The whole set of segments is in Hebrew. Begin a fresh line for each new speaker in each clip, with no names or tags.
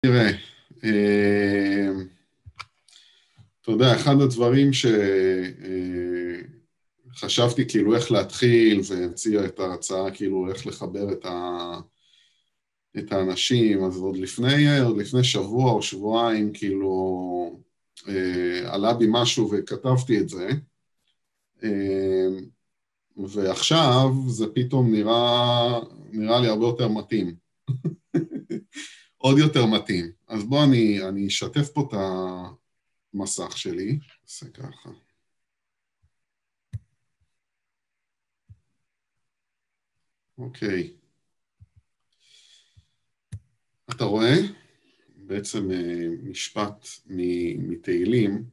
תראה, אתה יודע, אחד הדברים שחשבתי כאילו איך להתחיל והציע את ההצעה כאילו איך לחבר את, ה... את האנשים, אז עוד לפני, לפני שבוע או שבועיים כאילו עלה בי משהו וכתבתי את זה ועכשיו זה פתאום נראה לי הרבה יותר מתאים. עוד יותר מתאים. אז בואו אני, אני אשתף פה את המסך שלי, נעשה ככה. אוקיי. אתה רואה? בעצם אה, משפט מתהילים,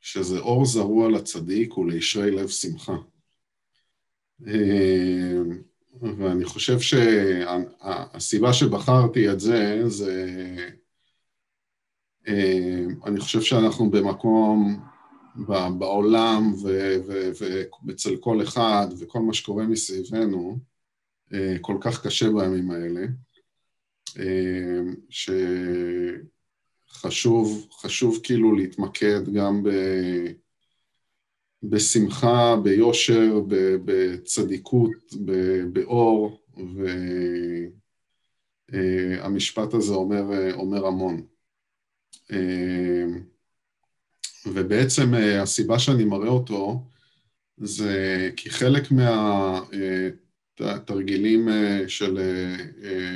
שזה אור זרוע לצדיק ולישרי לב שמחה. אה, ואני חושב שהסיבה שבחרתי את זה, זה... אה, אני חושב שאנחנו במקום בעולם ואצל כל אחד וכל מה שקורה מסביבנו, אה, כל כך קשה בימים האלה, שחשוב חשוב כאילו להתמקד גם ב... בשמחה, ביושר, בצדיקות, באור, והמשפט הזה אומר, אומר המון. ובעצם הסיבה שאני מראה אותו זה כי חלק מהתרגילים של,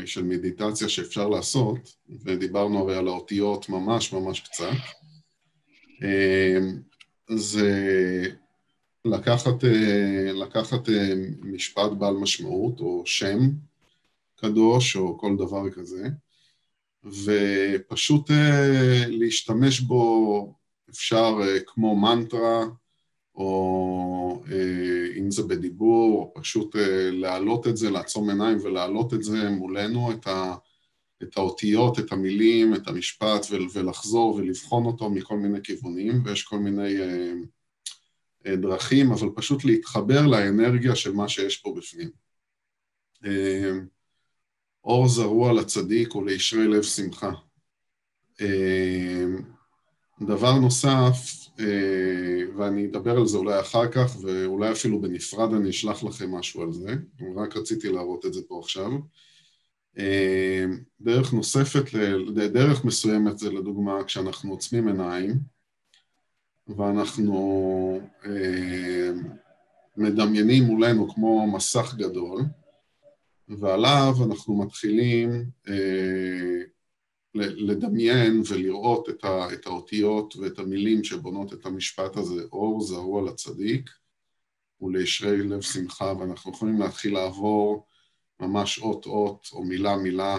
של מדיטציה שאפשר לעשות, ודיברנו הרי על האותיות ממש ממש קצת, זה לקחת, אה, לקחת אה, משפט בעל משמעות או שם קדוש או כל דבר כזה ופשוט אה, להשתמש בו אפשר כמו מנטרה או אם זה בדיבור או פשוט להעלות את זה, לעצום עיניים ולהעלות את זה מולנו, את, ה, את האותיות, את המילים, את המשפט ולחזור ולבחון אותו מכל מיני כיוונים ויש כל מיני אה, דרכים, אבל פשוט להתחבר לאנרגיה של מה שיש פה בפנים. אה, אור זרוע לצדיק ולישרי לב שמחה. אה, דבר נוסף, ואני אדבר על זה אולי אחר כך, ואולי אפילו בנפרד אני אשלח לכם משהו על זה, רק רציתי להראות את זה פה עכשיו. דרך נוספת, דרך מסוימת זה לדוגמה כשאנחנו עוצמים עיניים, ואנחנו אה, מדמיינים מולנו כמו מסך גדול, ועליו אנחנו מתחילים אה, לדמיין ולראות את האותיות ואת המילים שבונות את המשפט הזה, אור זרוע לצדיק ולישרי לב שמחה, ואנחנו יכולים להתחיל לעבור ממש אות אות או מילה מילה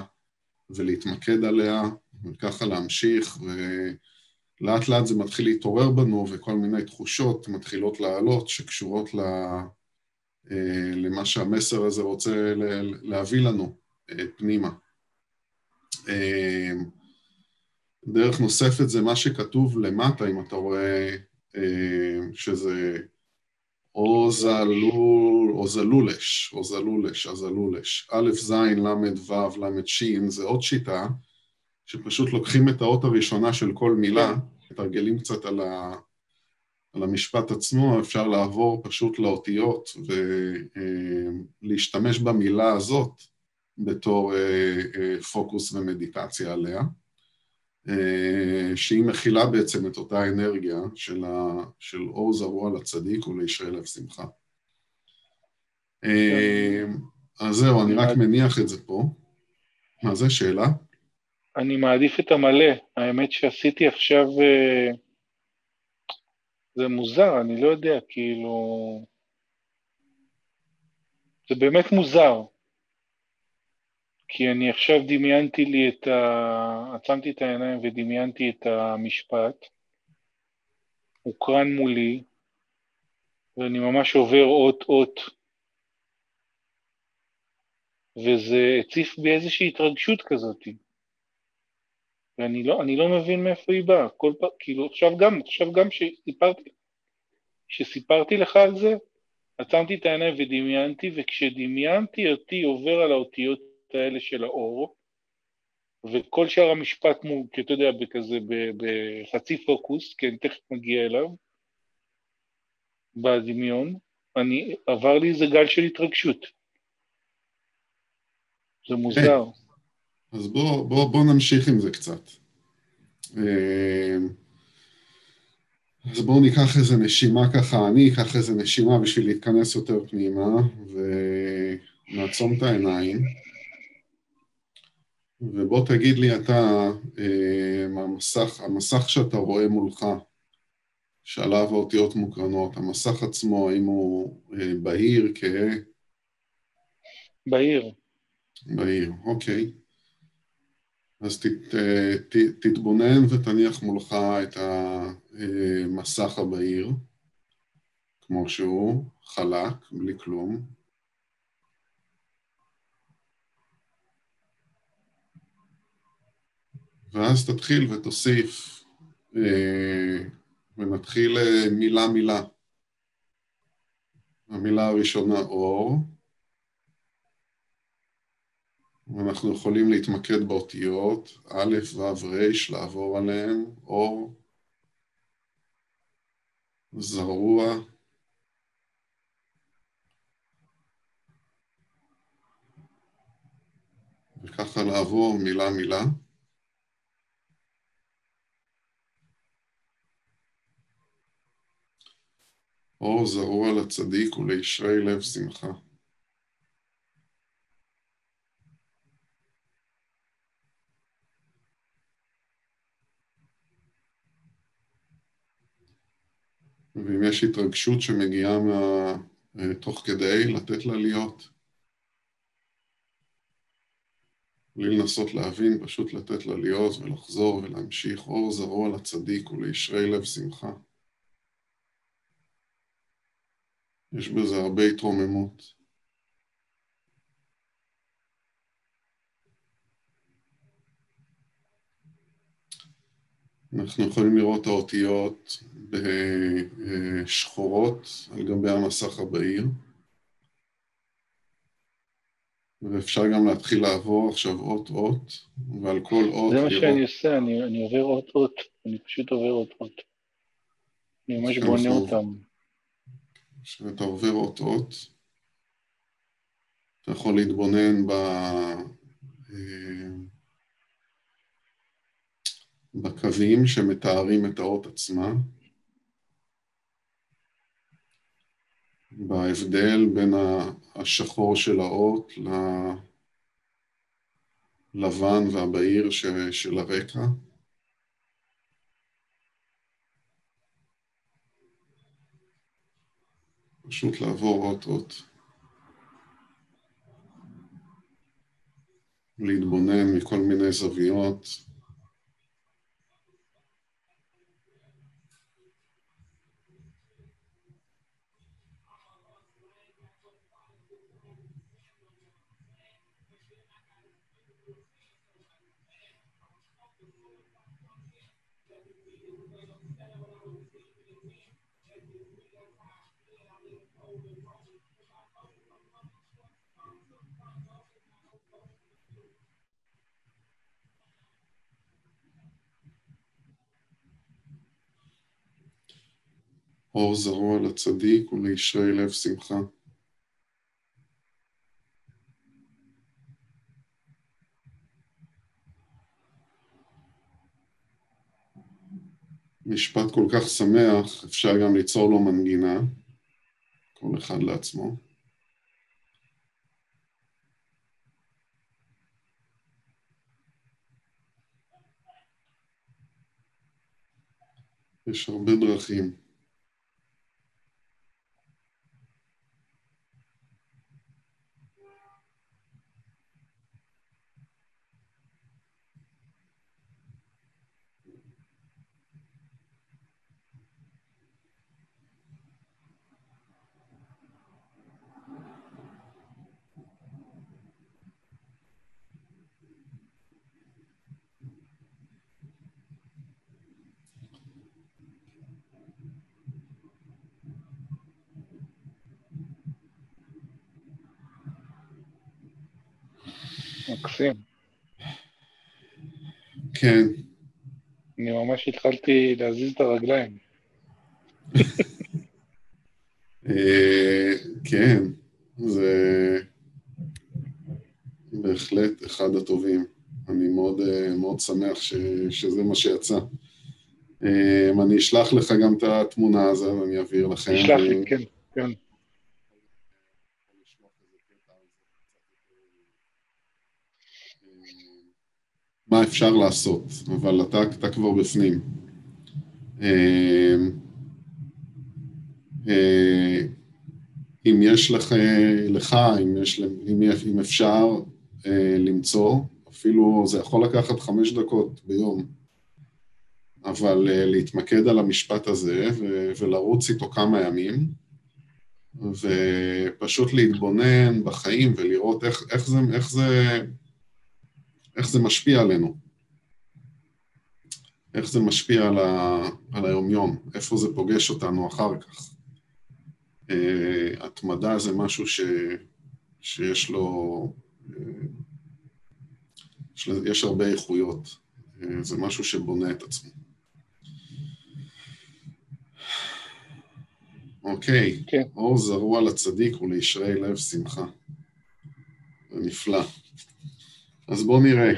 ולהתמקד עליה, וככה להמשיך, ו... לאט לאט זה מתחיל להתעורר בנו וכל מיני תחושות מתחילות לעלות שקשורות ל... אה, למה שהמסר הזה רוצה להביא לנו אה, פנימה. אה, דרך נוספת זה מה שכתוב למטה, אם אתה רואה שזה או זלול, או זלולש, או זלולש, הזלולש. א', ז', ל', ו', ל', ש', זה עוד שיטה שפשוט לוקחים את האות הראשונה של כל מילה, מתרגלים קצת על, ה, על המשפט עצמו, אפשר לעבור פשוט לאותיות ולהשתמש במילה הזאת בתור אה, אה, פוקוס ומדיטציה עליה, אה, שהיא מכילה בעצם את אותה אנרגיה של, ה, של אור זרוע לצדיק ולישרי לב שמחה. אז זהו, אני רק מניח את זה פה. מה זה, שאלה?
אני מעדיף את המלא. האמת שעשיתי עכשיו... אה, זה מוזר, אני לא יודע, כאילו... זה באמת מוזר. כי אני עכשיו דמיינתי לי את ה... עצמתי את העיניים ודמיינתי את המשפט. הוקרן מולי, ואני ממש עובר אות-אות. וזה הציף בי איזושהי התרגשות כזאתי. ואני לא, לא מבין מאיפה היא באה, כל פעם, כאילו עכשיו גם, עכשיו גם שסיפרתי, שסיפרתי לך על זה, עצמתי את העיניים ודמיינתי, וכשדמיינתי אותי עובר על האותיות האלה של האור, וכל שאר המשפט אתה יודע, בכזה, בחצי פוקוס, כי אני תכף מגיע אליו, בדמיון, אני, עבר לי איזה גל של התרגשות. זה מוזר.
אז בוא, בוא, בוא נמשיך עם זה קצת. אה, אז בואו ניקח איזה נשימה ככה, אני אקח איזה נשימה בשביל להתכנס יותר פנימה, ונעצום את העיניים. ובוא תגיד לי אתה, אה, המסך, המסך שאתה רואה מולך, שעליו האותיות מוקרנות, המסך עצמו, האם הוא אה, בהיר, כהה?
בהיר.
בהיר, אוקיי. אז תת, אה, ת, תתבונן ותניח מולך את המסך הבהיר, כמו שהוא, חלק, בלי כלום. ואז תתחיל ותוסיף, אה, ונתחיל אה, מילה מילה. המילה הראשונה אור, ואנחנו יכולים להתמקד באותיות א', ו', ר', לעבור עליהן, אור, זרוע, וככה לעבור מילה אור זרוע לצדיק ולישרי לב שמחה. ואם יש התרגשות שמגיעה מה... אה, תוך כדי, לתת לה להיות. בלי לנסות להבין, פשוט לתת לה להיות ולחזור ולהמשיך. אור זרוע לצדיק ולישרי לב שמחה. יש בזה הרבה התרוממות. אנחנו יכולים לראות את האותיות בשחורות על גבי המסך הבהיר. ואפשר גם להתחיל לעבור עכשיו אות-אות, ועל כל אות...
זה מה לראות... שאני עושה, אני, אני עובר אות-אות, אני פשוט עובר אות-אות. אני ממש בונה אותם.
כשאתה עובר אות-אות, אתה יכול להתבונן ב... אה, בקווים שמתארים את האות עצמה, בהבדל בין השחור של האות ללבן והבהיר של הרקע. פשוט לעבור אות-אות. להתבונן מכל מיני זוויות. אור זרוע לצדיק ולישרי לב שמחה. משפט כל כך שמח, אפשר גם ליצור לו מנגינה, כל אחד לעצמו. יש הרבה דרכים.
מקסים.
כן.
אני ממש התחלתי להזיז את הרגליים.
אה, כן, זה בהחלט אחד הטובים. אני מאוד, אה, מאוד שמח ש, שזה מה שיצא. אה, אני אשלח לך גם את התמונה הזו, אני אעביר לכם.
תשלח לי, כן, כן.
מה אפשר לעשות, אבל אתה, אתה כבר בפנים. אם יש לך, לך אם, יש, אם, אם אפשר למצוא, אפילו זה יכול לקחת חמש דקות ביום, אבל להתמקד על המשפט הזה ולרוץ איתו כמה ימים, ופשוט להתבונן בחיים ולראות איך, איך, זה, איך, זה, איך זה משפיע עלינו, איך זה משפיע על, ה, על היומיום, איפה זה פוגש אותנו אחר כך. Uh, התמדה זה משהו ש, שיש לו, uh, יש, הרבה איכויות, uh, זה משהו שבונה את עצמו. אוקיי, okay. כן. okay. אור זרוע לצדיק ולישרי לב שמחה. זה נפלא. אז בואו נראה.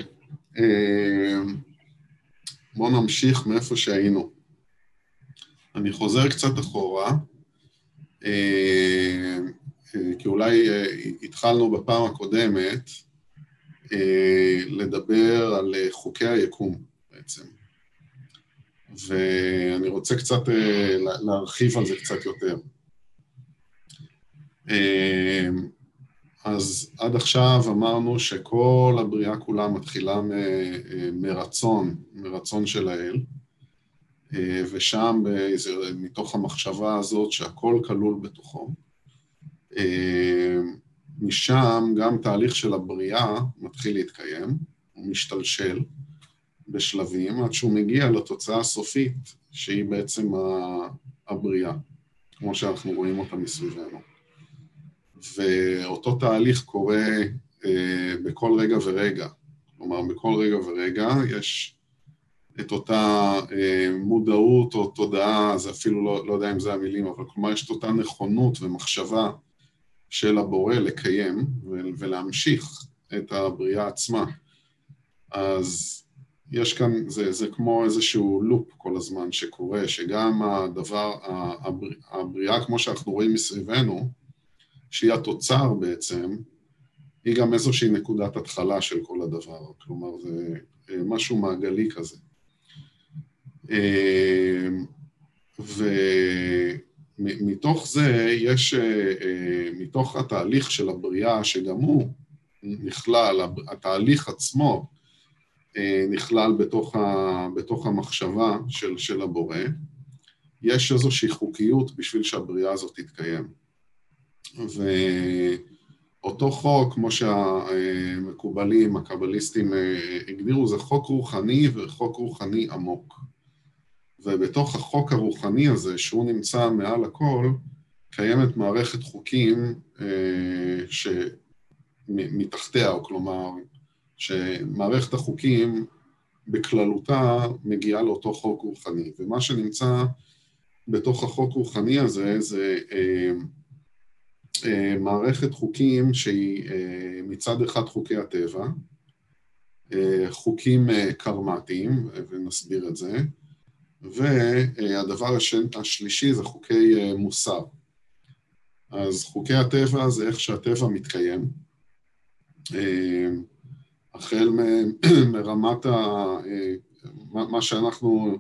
בואו נמשיך מאיפה שהיינו. אני חוזר קצת אחורה. אה, אה, כי אולי אה, התחלנו בפעם הקודמת לדבר על חוקי היקום בעצם. ואני רוצה קצת להרחיב על זה קצת יותר. אז עד עכשיו אמרנו שכל הבריאה כולה מתחילה מרצון, מרצון של האל, אה, ושם מתוך המחשבה הזאת שהכל כלול בתוכו. אה, משם גם תהליך של הבריאה מתחיל להתקיים, הוא משתלשל בשלבים עד שהוא מגיע לתוצאה הסופית שהיא בעצם הבריאה, כמו שאנחנו רואים אותה מסביבנו. ואותו תהליך קורה אה, בכל רגע ורגע, כלומר בכל רגע ורגע יש את אותה אה, מודעות או תודעה, זה אפילו לא, לא יודע אם זה המילים, אבל כלומר יש את אותה נכונות ומחשבה של הבורא לקיים ולהמשיך את הבריאה עצמה. אז יש כאן, זה, זה כמו איזשהו לופ כל הזמן שקורה, שגם הדבר, הבריאה כמו שאנחנו רואים מסביבנו, שהיא התוצר בעצם, היא גם איזושהי נקודת התחלה של כל הדבר, כלומר זה אה, משהו מעגלי כזה. אמ, ומתוך זה יש, אה, אה, מתוך התהליך של הבריאה, שגם הוא נכלל, התהליך עצמו אה, נכלל בתוך, ה, בתוך המחשבה של, של הבורא, יש איזושהי חוקיות בשביל שהבריאה הזאת תתקיים. ואותו חוק, כמו שהמקובלים, הקבליסטים הגדירו, זה חוק רוחני וחוק רוחני עמוק. ובתוך החוק הרוחני הזה, שהוא נמצא מעל הכל, קיימת מערכת חוקים אה, שמתחתיה, או כלומר, שמערכת החוקים בכללותה מגיעה לאותו חוק רוחני. ומה שנמצא בתוך החוק רוחני הזה זה אה, אה, מערכת חוקים שהיא אה, מצד אחד חוקי הטבע, אה, חוקים אה, קרמטיים, ונסביר את זה, והדבר השלישי זה חוקי אה, מוסר. אז חוקי הטבע זה איך שהטבע מתקיים. אה, החל מרמת ה... אה, מה שאנחנו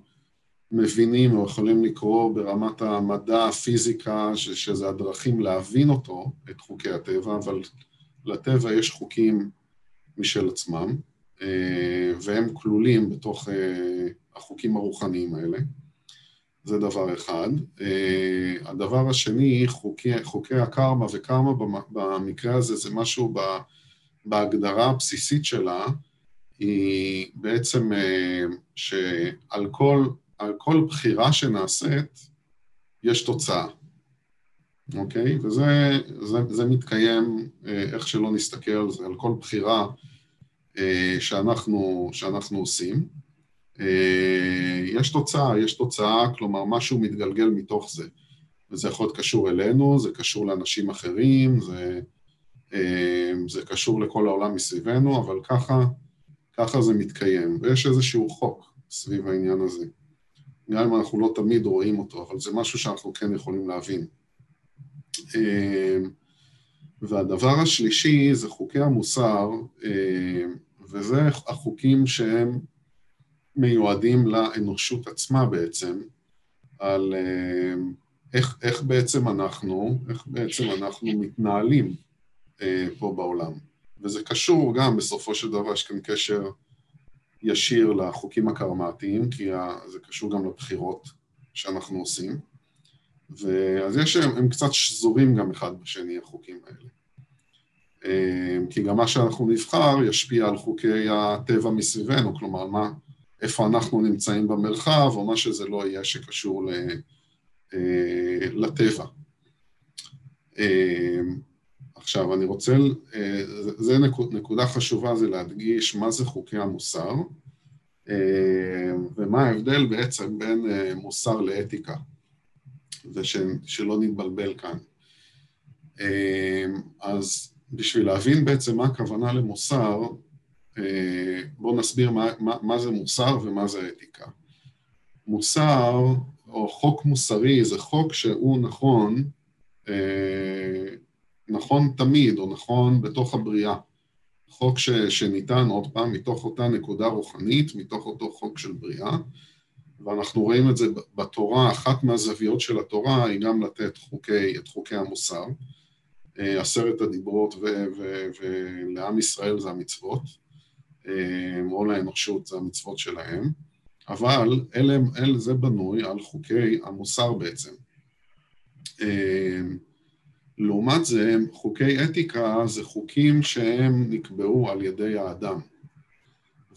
מבינים או יכולים לקרוא ברמת המדע, הפיזיקה, שזה הדרכים להבין אותו, את חוקי הטבע, אבל לטבע יש חוקים משל עצמם, והם כלולים בתוך החוקים הרוחניים האלה. זה דבר אחד. Uh, הדבר השני, חוקי, חוקי הקרמה, וקרמה במקרה הזה זה משהו בהגדרה הבסיסית שלה, היא בעצם שעל כל, כל בחירה שנעשית, יש תוצאה, אוקיי? וזה זה, זה מתקיים, uh, איך שלא נסתכל על זה, על כל בחירה uh, שאנחנו, שאנחנו עושים. אה, יש תוצאה, יש תוצאה, כלומר משהו מתגלגל מתוך זה. וזה יכול להיות קשור אלינו, זה קשור לאנשים אחרים, זה, אה, זה קשור לכל העולם מסביבנו, אבל ככה, ככה זה מתקיים. ויש איזשהו חוק סביב העניין הזה. גם אם אנחנו לא תמיד רואים אותו, אבל זה משהו שאנחנו כן יכולים להבין. אה, והדבר השלישי זה חוקי המוסר, וזה החוקים שהם מיועדים לאנושות עצמה בעצם, על אה, איך, איך בעצם אנחנו, איך בעצם אנחנו מתנהלים אה, פה בעולם. וזה קשור גם, בסופו של דבר, יש כאן קשר ישיר לחוקים הקרמטיים, כי זה קשור גם לבחירות שאנחנו עושים. ואז יש, הם, הם קצת שזורים גם אחד בשני, החוקים האלה. אה, כי גם מה שאנחנו נבחר ישפיע על חוקי הטבע מסביבנו, כלומר, מה, איפה אנחנו נמצאים במרחב, או מה שזה לא יהיה שקשור ל, אה, לטבע. אה, עכשיו, אני רוצה, אה, זה נקוד, נקודה חשובה, זה להדגיש מה זה חוקי המוסר, ומה ההבדל בעצם בין מוסר לאתיקה, ושלא נתבלבל כאן. אז בשביל להבין בעצם מה הכוונה למוסר, אה, בואו נסביר מה, מה, מה זה מוסר ומה זה אתיקה. מוסר, או חוק מוסרי, זה חוק שהוא נכון, אה, נכון תמיד, או נכון בתוך הבריאה. חוק ש, שניתן, עוד פעם, מתוך אותה נקודה רוחנית, מתוך אותו חוק של בריאה, ואנחנו רואים את זה בתורה, אחת מהזוויות של התורה היא גם לתת חוקי, את חוקי המוסר, אה, עשרת הדיברות ולעם ישראל זה המצוות. או לאנושות, זה המצוות שלהם, אבל אלה, אלה זה בנוי על חוקי המוסר בעצם. לעומת זה, חוקי אתיקה זה חוקים שהם נקבעו על ידי האדם.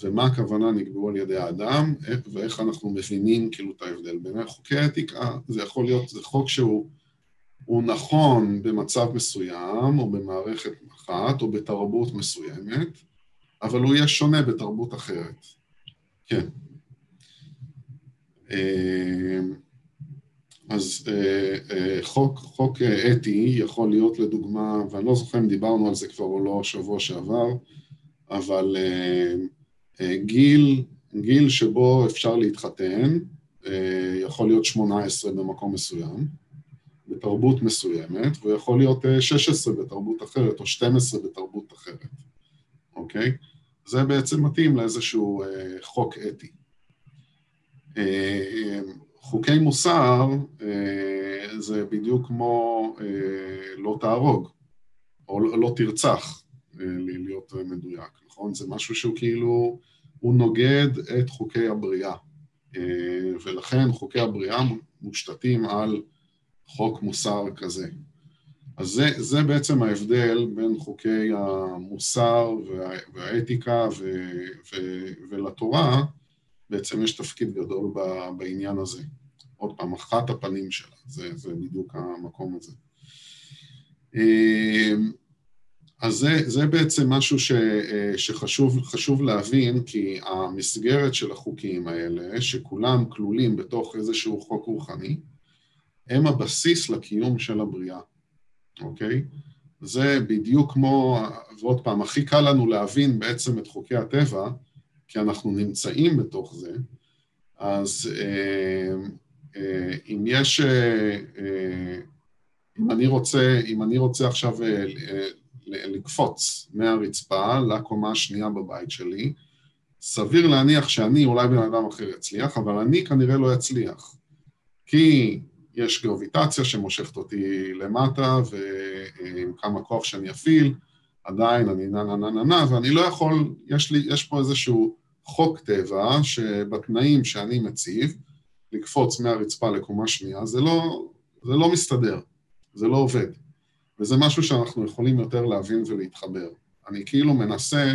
ומה הכוונה נקבעו על ידי האדם, ואיך אנחנו מבינים כאילו את ההבדל בין חוקי אתיקה, זה יכול להיות, זה חוק שהוא נכון במצב מסוים, או במערכת אחת, או בתרבות מסוימת, אבל הוא יהיה שונה בתרבות אחרת. כן. אה, אז אה, אה, חוק, חוק אתי יכול להיות לדוגמה, ואני לא זוכר אם דיברנו על זה כבר או לא שבוע שעבר, אבל גיל, גיל שבו אפשר להתחתן יכול להיות 18 במקום מסוים, בתרבות מסוימת, ויכול להיות 16 בתרבות אחרת, או 12 בתרבות אחרת, אוקיי? זה בעצם מתאים לאיזשהו אה, חוק אתי. אה, חוקי מוסר אה, זה בדיוק כמו אה, לא תהרוג, או לא, לא תרצח, אה, להיות מדויק, נכון? זה משהו שהוא כאילו, הוא נוגד את חוקי הבריאה, אה, ולכן חוקי הבריאה מושתתים על חוק מוסר כזה. אז זה, זה בעצם ההבדל בין חוקי המוסר וה, והאתיקה ו, ו, ולתורה, בעצם יש תפקיד גדול בעניין הזה. עוד פעם, אחת הפנים שלה, זה, זה בדיוק המקום הזה. אמ, אז זה, זה בעצם משהו ש, שחשוב להבין, כי המסגרת של החוקים האלה, שכולם כלולים בתוך איזשהו חוק רוחני, הם הבסיס לקיום של הבריאה. אוקיי? זה בדיוק כמו, ועוד פעם, הכי קל לנו להבין בעצם את חוקי הטבע, כי אנחנו נמצאים בתוך זה, אז אה, אה, אם יש, אה, אם אני רוצה, אם אני רוצה עכשיו לקפוץ מהרצפה לקומה השנייה בבית שלי, סביר להניח שאני, אולי בן אדם אחר יצליח, אבל אני כנראה לא אצליח. כי יש גרביטציה שמושכת אותי למטה, ועם כמה כוח שאני אפעיל, עדיין אני נה נה נה נה נה, ואני לא יכול, יש לי, יש פה איזשהו חוק טבע, שבתנאים שאני מציב, לקפוץ מהרצפה לקומה שנייה, זה לא, זה לא מסתדר, זה לא עובד. וזה משהו שאנחנו יכולים יותר להבין ולהתחבר. אני כאילו מנסה,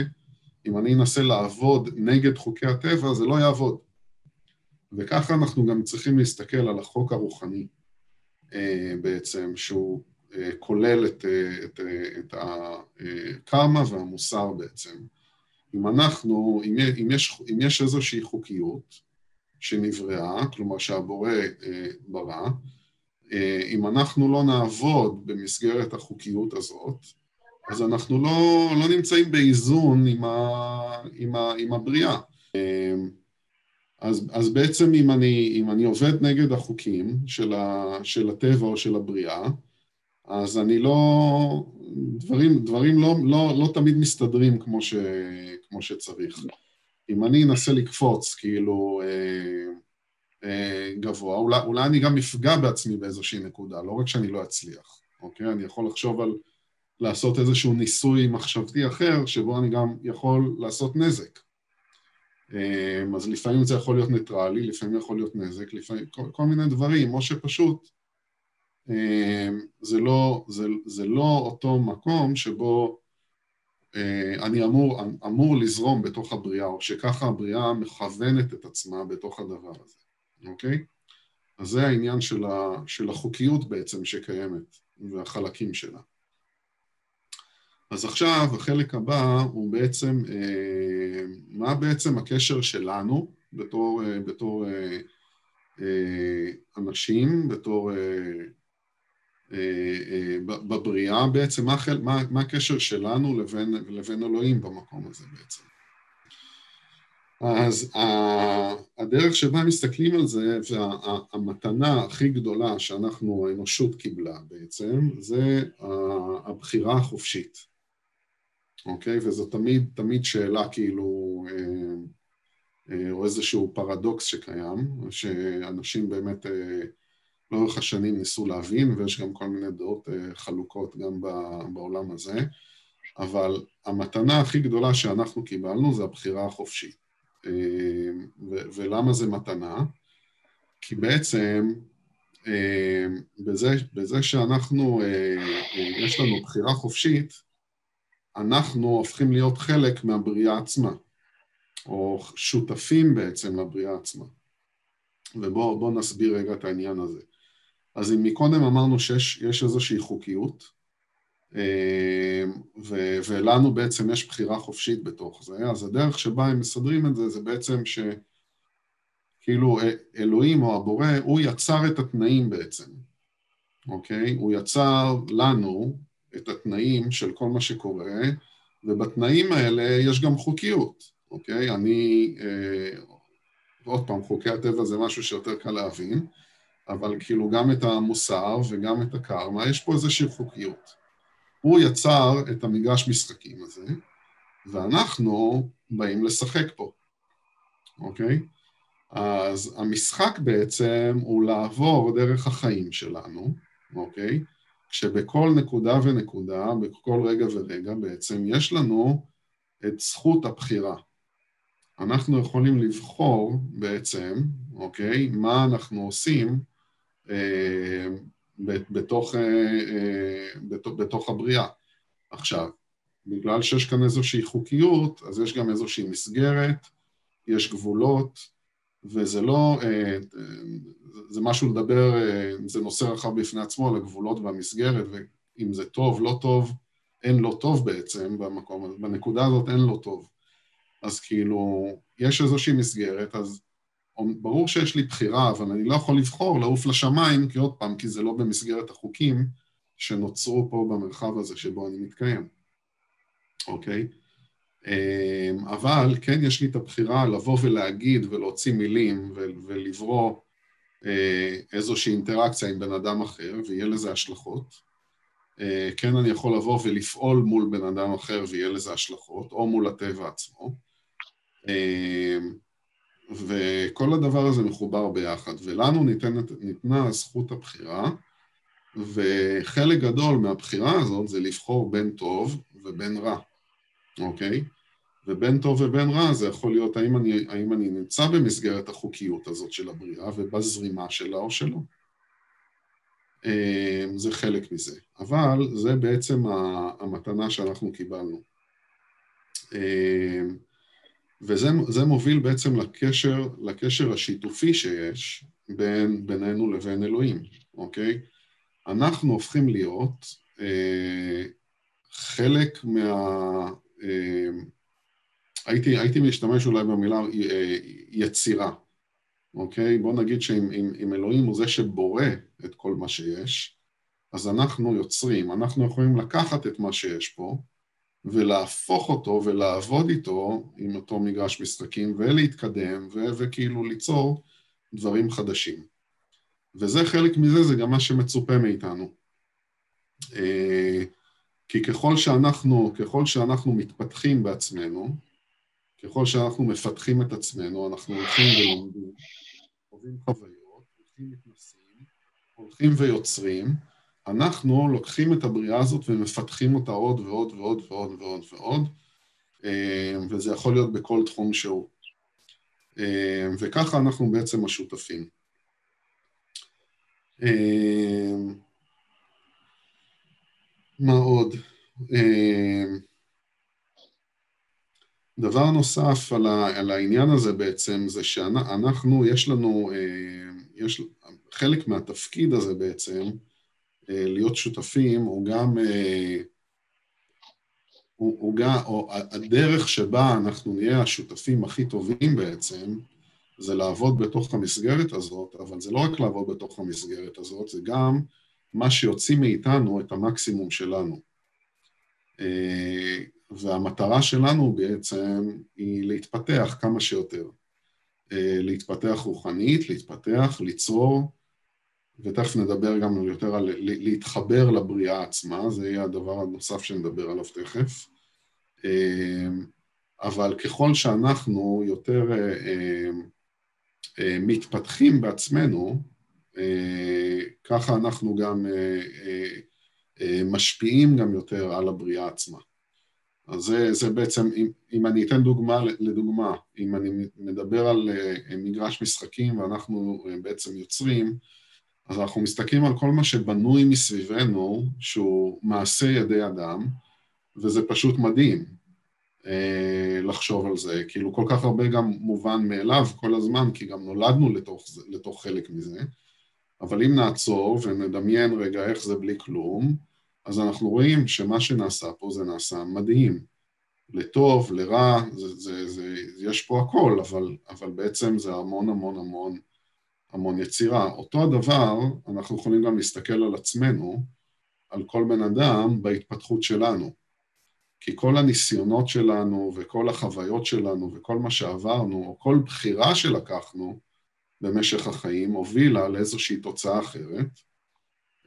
אם אני אנסה לעבוד נגד חוקי הטבע, זה לא יעבוד. וככה אנחנו גם צריכים להסתכל על החוק הרוחני אה, בעצם, שהוא אה, כולל את, אה, את, את הקרמה והמוסר בעצם. אם אנחנו, אם, אם, יש, אם יש איזושהי חוקיות שנבראה, כלומר שהבורא אה, ברא, אה, אם אנחנו לא נעבוד במסגרת החוקיות הזאת, אז אנחנו לא, לא נמצאים באיזון עם, ה, עם, ה, עם הבריאה. אה, אז, אז בעצם אם אני, אם אני עובד נגד החוקים של, ה, של הטבע או של הבריאה, אז אני לא... דברים, דברים לא, לא, לא תמיד מסתדרים כמו, ש, כמו שצריך. אם אני אנסה לקפוץ כאילו אה, אה, גבוה, אולי, אולי אני גם אפגע בעצמי באיזושהי נקודה, לא רק שאני לא אצליח, אוקיי? אני יכול לחשוב על לעשות איזשהו ניסוי מחשבתי אחר, שבו אני גם יכול לעשות נזק. אה, אז לפעמים זה יכול להיות ניטרלי, לפעמים יכול להיות נזק, לפעמים כל, כל מיני דברים, או שפשוט אה, זה לא, זה, זה לא אותו מקום שבו אני אמור, אמור לזרום בתוך הבריאה, או שככה הבריאה מכוונת את עצמה בתוך הדבר הזה, אוקיי? אז זה העניין של, ה, של החוקיות בעצם שקיימת, והחלקים שלה. אז עכשיו החלק הבא הוא בעצם, אה, מה בעצם הקשר שלנו בתור, בתור אנשים, בתור אה, אה, בבריאה בעצם, מה, מה, מה הקשר שלנו לבין, לבין אלוהים במקום הזה בעצם. אז הדרך שבה מסתכלים על זה, והמתנה הכי גדולה שאנחנו, האנושות קיבלה בעצם, זה הבחירה החופשית, אוקיי? וזו תמיד, תמיד שאלה כאילו, אה, או איזשהו פרדוקס שקיים, שאנשים באמת לאורך השנים ניסו להבין, ויש גם כל מיני דעות אה, חלוקות גם בעולם הזה, אבל המתנה הכי גדולה שאנחנו קיבלנו זה הבחירה החופשית. אה, ולמה זה מתנה? כי בעצם אה, בזה, בזה שאנחנו, יש לנו בחירה חופשית, אנחנו הופכים להיות חלק מהבריאה עצמה, או שותפים בעצם לבריאה עצמה. ובואו נסביר רגע את העניין הזה. אז אם מקודם אמרנו שיש איזושהי חוקיות, אה, ו, ולנו בעצם יש בחירה חופשית בתוך זה, אז הדרך שבה הם מסדרים את זה, זה בעצם שכאילו אלוהים או הבורא, הוא יצר את התנאים בעצם, אוקיי? הוא יצר לנו את התנאים של כל מה שקורה, ובתנאים האלה יש גם חוקיות, אוקיי? אני, אה, עוד פעם, חוקי הטבע זה משהו שיותר קל להבין, אבל כאילו גם את המוסר וגם את הקרמה, יש פה איזושהי חוקיות. הוא יצר את המגרש משחקים הזה, ואנחנו באים לשחק פה, אוקיי? אז המשחק בעצם הוא לעבור דרך החיים שלנו, אוקיי? כשבכל נקודה ונקודה, בכל רגע ורגע בעצם, יש לנו את זכות הבחירה. אנחנו יכולים לבחור בעצם, אוקיי, מה אנחנו עושים בתוך, אה, אה, בתוך, בתוך הבריאה. עכשיו, בגלל שיש כאן איזושהי חוקיות, אז יש גם איזושהי מסגרת, יש גבולות, וזה לא, זה משהו לדבר, זה נושא רחב בפני עצמו על הגבולות והמסגרת, ואם זה טוב, לא טוב, אין לו טוב בעצם במקום הזה, בנקודה הזאת אין לו טוב. אז כאילו, יש איזושהי מסגרת, אז ברור שיש לי בחירה, אבל אני לא יכול לבחור לעוף לשמיים, כי עוד פעם, כי זה לא במסגרת החוקים שנוצרו פה במרחב הזה שבו אני מתקיים, אוקיי? אמ, אבל כן יש לי את הבחירה לבוא ולהגיד ולהוציא מילים ולברוא אה, איזושהי אינטראקציה עם בן אדם אחר, ויהיה לזה השלכות. אה, כן אני יכול לבוא ולפעול מול בן אדם אחר ויהיה לזה השלכות, או מול הטבע עצמו. אמ, וכל הדבר הזה מחובר ביחד, ולנו ניתנת, ניתנה זכות הבחירה, וחלק גדול מהבחירה הזאת זה לבחור בין טוב ובין רע, אוקיי? ובין טוב ובין רע זה יכול להיות האם אני, האם אני נמצא במסגרת החוקיות הזאת של הבריאה ובזרימה שלה או שלא. אמ, זה חלק מזה, אבל זה בעצם המתנה שאנחנו קיבלנו. וזה מוביל בעצם לקשר, לקשר השיתופי שיש בין, בינינו לבין אלוהים, אוקיי? אנחנו הופכים להיות אה, חלק מה... אה, הייתי, הייתי משתמש אולי במילה אה, יצירה, אוקיי? בוא נגיד שאם אלוהים הוא זה שבורא את כל מה שיש, אז אנחנו יוצרים, אנחנו יכולים לקחת את מה שיש פה ולהפוך אותו ולעבוד איתו עם אותו מגרש משחקים ולהתקדם ו- וכאילו ליצור דברים חדשים. וזה חלק מזה, זה גם מה שמצופה מאיתנו. אה, כי ככל שאנחנו, ככל שאנחנו מתפתחים בעצמנו, ככל שאנחנו מפתחים את עצמנו, אנחנו הולכים ולומדים, חווים חוויות, הולכים מתנסים, הולכים ויוצרים, אנחנו לוקחים את הבריאה הזאת ומפתחים אותה עוד ועוד ועוד ועוד ועוד ועוד, אה, וזה יכול להיות בכל תחום שהוא. אה, וככה אנחנו בעצם השותפים. אה, מה עוד? דבר נוסף על, העניין הזה בעצם זה שאנחנו, יש לנו, יש, חלק מהתפקיד הזה בעצם, להיות שותפים, הוא גם, הוא, הוא גם, או הדרך שבה אנחנו נהיה השותפים הכי טובים בעצם, זה לעבוד בתוך המסגרת הזאת, אבל זה לא רק לעבוד בתוך המסגרת הזאת, זה גם מה שיוציא מאיתנו את המקסימום שלנו. והמטרה שלנו בעצם היא להתפתח כמה שיותר. להתפתח רוחנית, להתפתח, ליצור, ותכף נדבר גם יותר על להתחבר לבריאה עצמה, זה יהיה הדבר הנוסף שנדבר עליו תכף. אבל ככל שאנחנו יותר מתפתחים בעצמנו, ככה אנחנו גם משפיעים גם יותר על הבריאה עצמה. אז זה, זה בעצם, אם, אם אני אתן דוגמה, לדוגמה, אם אני מדבר על מגרש משחקים ואנחנו בעצם יוצרים, אז אנחנו מסתכלים על כל מה שבנוי מסביבנו, שהוא מעשה ידי אדם, וזה פשוט מדהים אה, לחשוב על זה. כאילו כל כך הרבה גם מובן מאליו כל הזמן, כי גם נולדנו לתוך, לתוך חלק מזה, אבל אם נעצור ונדמיין רגע איך זה בלי כלום, אז אנחנו רואים שמה שנעשה פה זה נעשה מדהים. לטוב, לרע, זה, זה, זה, יש פה הכל, אבל, אבל בעצם זה המון המון המון המון יצירה. אותו הדבר, אנחנו יכולים גם להסתכל על עצמנו, על כל בן אדם בהתפתחות שלנו. כי כל הניסיונות שלנו וכל החוויות שלנו וכל מה שעברנו, או כל בחירה שלקחנו במשך החיים, הובילה לאיזושהי תוצאה אחרת,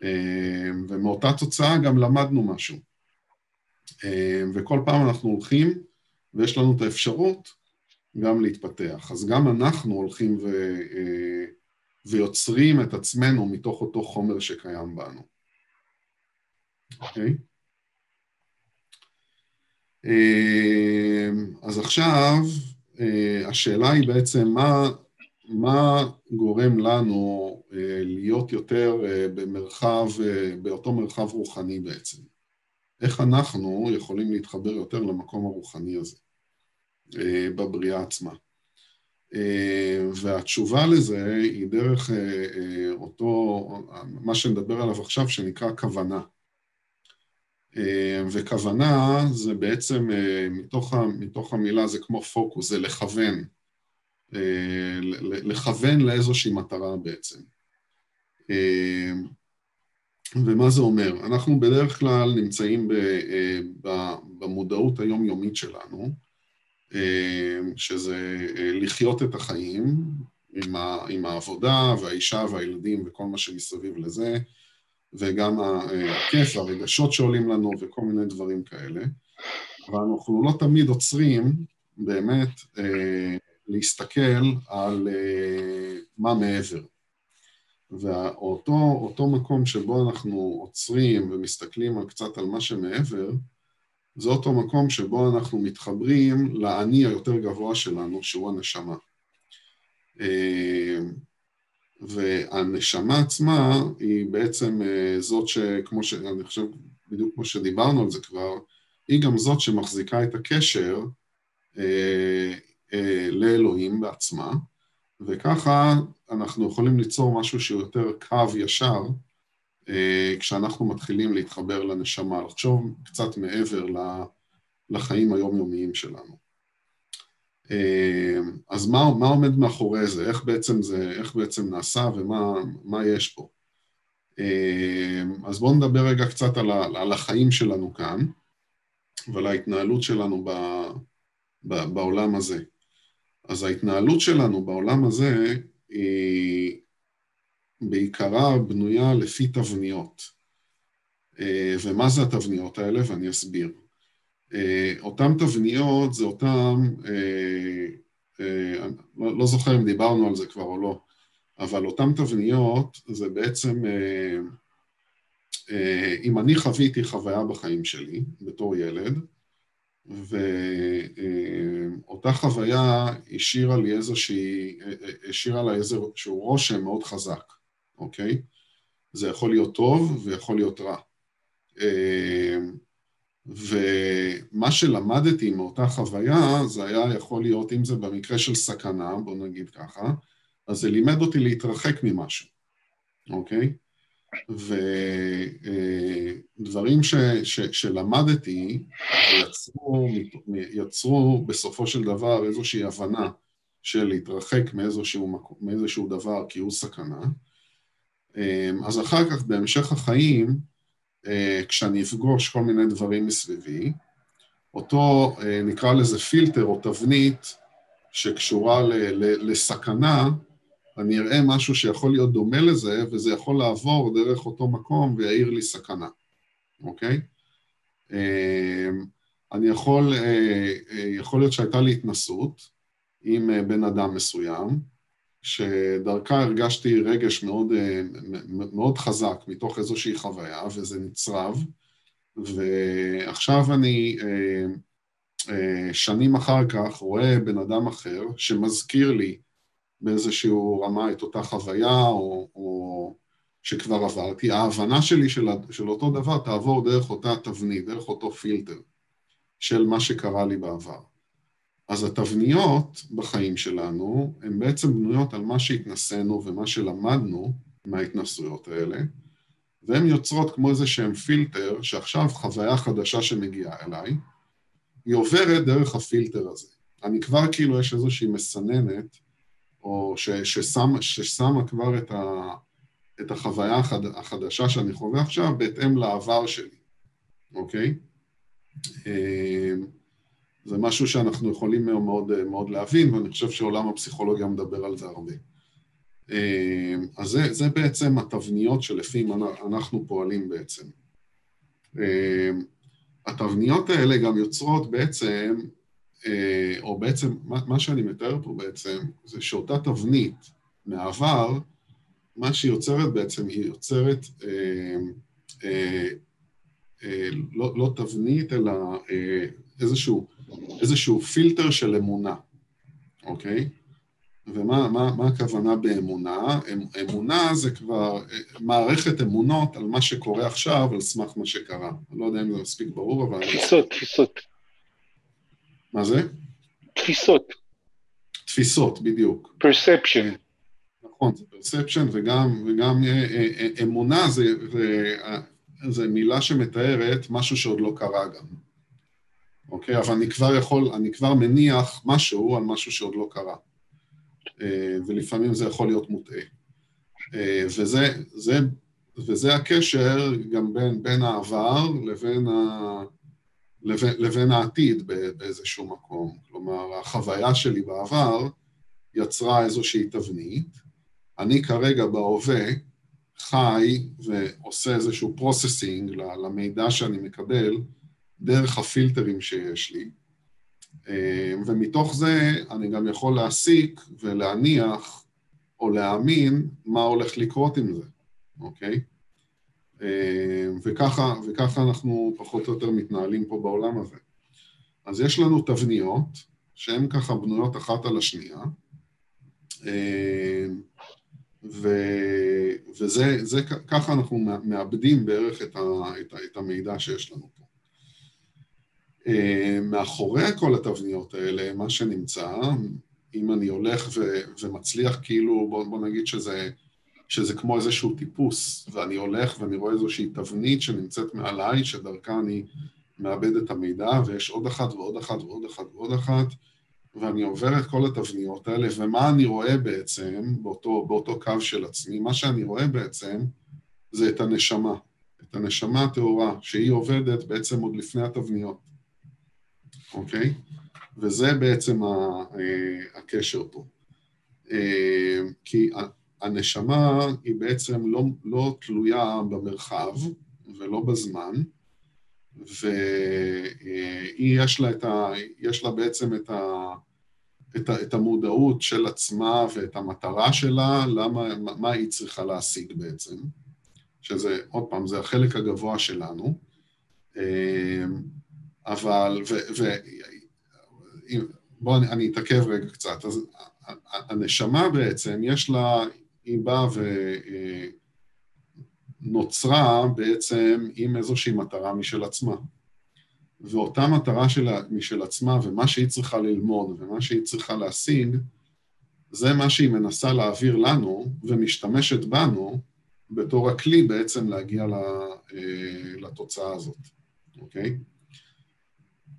אה, ומאותה תוצאה גם למדנו משהו. אה, וכל פעם אנחנו הולכים, ויש לנו את האפשרות גם להתפתח. אז גם אנחנו הולכים ו... ויוצרים את עצמנו מתוך אותו חומר שקיים בנו. אוקיי? אמ, אז עכשיו אה, השאלה היא בעצם מה, מה גורם לנו אה, להיות יותר אה, במרחב, באותו מרחב רוחני בעצם. איך אנחנו יכולים להתחבר יותר למקום הרוחני הזה בבריאה עצמה. אה, והתשובה לזה היא דרך אה, אה, אותו, מה שנדבר עליו עכשיו, שנקרא כוונה. וכוונה זה בעצם, מתוך, מתוך המילה זה כמו פוקוס, זה לכוון. לכוון לאיזושהי מטרה בעצם. ומה זה אומר? אנחנו בדרך כלל נמצאים במודעות היומיומית שלנו, שזה אה, לחיות את החיים עם, ה, עם העבודה והאישה והילדים וכל מה שמסביב לזה, וגם הכיף והרגשות שעולים לנו וכל מיני דברים כאלה. ואנחנו לא תמיד עוצרים באמת אה, להסתכל על אה, מה מעבר. ואותו מקום שבו אנחנו עוצרים ומסתכלים על קצת על מה שמעבר, זה אותו מקום שבו אנחנו מתחברים לאני היותר גבוה שלנו, שהוא הנשמה. אה, והנשמה עצמה היא בעצם אה, זאת שכמו ש... אני חושב, בדיוק כמו שדיברנו על זה כבר, היא גם זאת שמחזיקה את הקשר אה, לאלוהים בעצמה, וככה אנחנו יכולים ליצור משהו שהוא יותר קו ישר, כשאנחנו מתחילים להתחבר לנשמה, לחשוב קצת מעבר לחיים היומיומיים שלנו. אז מה, מה עומד מאחורי זה? איך בעצם זה, איך בעצם נעשה ומה יש פה? אז בואו נדבר רגע קצת על, על החיים שלנו כאן ועל ההתנהלות שלנו ב, ב, בעולם הזה. אז ההתנהלות שלנו בעולם הזה היא בעיקרה בנויה לפי תבניות. ומה זה התבניות האלה? ואני אסביר. אותן תבניות זה אותן, לא, לא זוכר אם דיברנו על זה כבר או לא, אבל אותן תבניות זה בעצם, אם אני חוויתי חוויה בחיים שלי בתור ילד, ואותה חוויה השאירה לי איזושהי, השאירה לה איזשהו רושם מאוד חזק, אוקיי? זה יכול להיות טוב ויכול להיות רע. ומה שלמדתי מאותה חוויה, זה היה יכול להיות, אם זה במקרה של סכנה, בוא נגיד ככה, אז זה לימד אותי להתרחק ממשהו, אוקיי? ודברים ש, ש, שלמדתי יצרו, יצרו בסופו של דבר איזושהי הבנה של להתרחק מאיזשהו, מאיזשהו דבר כי הוא סכנה. אז אחר כך בהמשך החיים, כשאני אפגוש כל מיני דברים מסביבי, אותו נקרא לזה פילטר או תבנית שקשורה ל, ל, לסכנה, אני אראה משהו שיכול להיות דומה לזה, וזה יכול לעבור דרך אותו מקום ויעיר לי סכנה, אוקיי? אמ, אני יכול, אה, אה, יכול להיות שהייתה לי התנסות עם אה, בן אדם מסוים, שדרכה הרגשתי רגש מאוד, מאוד חזק מתוך איזושהי חוויה, וזה נצרב, ועכשיו אני שנים אחר כך רואה בן אדם אחר שמזכיר לי באיזשהו רמה את אותה חוויה או, או שכבר עברתי, ההבנה שלי של, של אותו דבר תעבור דרך אותה תבנית, דרך אותו פילטר של מה שקרה לי בעבר. אז התבניות בחיים שלנו הן בעצם בנויות על מה שהתנסינו ומה שלמדנו מההתנסויות האלה, והן יוצרות כמו איזה שהם פילטר, שעכשיו חוויה חדשה שמגיעה אליי, היא עוברת דרך הפילטר הזה. אני כבר כאילו, יש איזושהי מסננת או ש, ששם, ששמה כבר את, ה, את החוויה החד, החדשה שאני חווה עכשיו בהתאם לעבר שלי, אוקיי? אמ, זה משהו שאנחנו יכולים מאוד, מאוד להבין, ואני חושב שעולם הפסיכולוגיה מדבר על זה הרבה. אמ, אז זה, זה בעצם התבניות שלפיהן אנחנו פועלים בעצם. אמ, התבניות האלה גם יוצרות בעצם אה, או בעצם, מה שאני מתאר פה בעצם, זה שאותה תבנית מהעבר, מה שהיא יוצרת בעצם, היא יוצרת אה, אה, אה, לא, לא תבנית, אלא אה, איזשהו, איזשהו פילטר של אמונה, אוקיי? ומה מה, מה הכוונה באמונה? אמ, אמונה זה כבר אה, מערכת אמונות על מה שקורה עכשיו, על סמך מה שקרה. אני לא יודע אם זה מספיק ברור, אבל...
תפיסות, תפיסות.
מה זה?
תפיסות.
תפיסות, בדיוק.
perception.
נכון, זה perception וגם, וגם אה, אה, אמונה זה, זה, זה מילה שמתארת משהו שעוד לא קרה גם. אוקיי? אבל אני כבר יכול, אני כבר מניח משהו על משהו שעוד לא קרה. ולפעמים זה יכול להיות מוטעה. וזה, זה, וזה הקשר גם בין, בין העבר לבין ה... לבין, לבין העתיד באיזשהו מקום. כלומר, החוויה שלי בעבר יצרה איזושהי תבנית, אני כרגע בהווה חי ועושה איזשהו processing למידע שאני מקבל דרך הפילטרים שיש לי, ומתוך זה אני גם יכול להסיק ולהניח או להאמין מה הולך לקרות עם זה, אוקיי? אה, וככה, וככה אנחנו פחות או יותר מתנהלים פה בעולם הזה. אז יש לנו תבניות שהן ככה בנויות אחת על השנייה, אה, ו, וזה, זה, ככה אנחנו מאבדים בערך את, ה, את, ה, את המידע שיש לנו פה. אה, מאחורי כל התבניות האלה, מה שנמצא, אם אני הולך ו, ומצליח כאילו, בוא, בוא נגיד שזה שזה כמו איזשהו טיפוס, ואני הולך ואני רואה איזושהי תבנית שנמצאת מעליי, שדרכה אני מאבד את המידע, ויש עוד אחת ועוד אחת ועוד אחת ועוד אחת, ואני עובר את כל התבניות האלה, ומה אני רואה בעצם באותו, באותו קו של עצמי? מה שאני רואה בעצם זה את הנשמה, את הנשמה הטהורה, שהיא עובדת בעצם עוד לפני התבניות, אוקיי? וזה בעצם אה, הקשר פה. אה, כי הנשמה היא בעצם לא, לא תלויה במרחב ולא בזמן, והיא יש לה, את ה, יש לה בעצם את, ה, את, ה, את המודעות של עצמה ואת המטרה שלה, למה, מה היא צריכה להשיג בעצם, שזה, עוד פעם, זה החלק הגבוה שלנו, אבל, ו, ו, בואו אני, אני אתעכב רגע קצת, אז הנשמה בעצם, יש לה, היא באה ונוצרה בעצם עם איזושהי מטרה משל עצמה. ואותה מטרה שלה, משל עצמה ומה שהיא צריכה ללמוד ומה שהיא צריכה להשיג, זה מה שהיא מנסה להעביר לנו ומשתמשת בנו בתור הכלי בעצם להגיע אה, לתוצאה הזאת, אוקיי?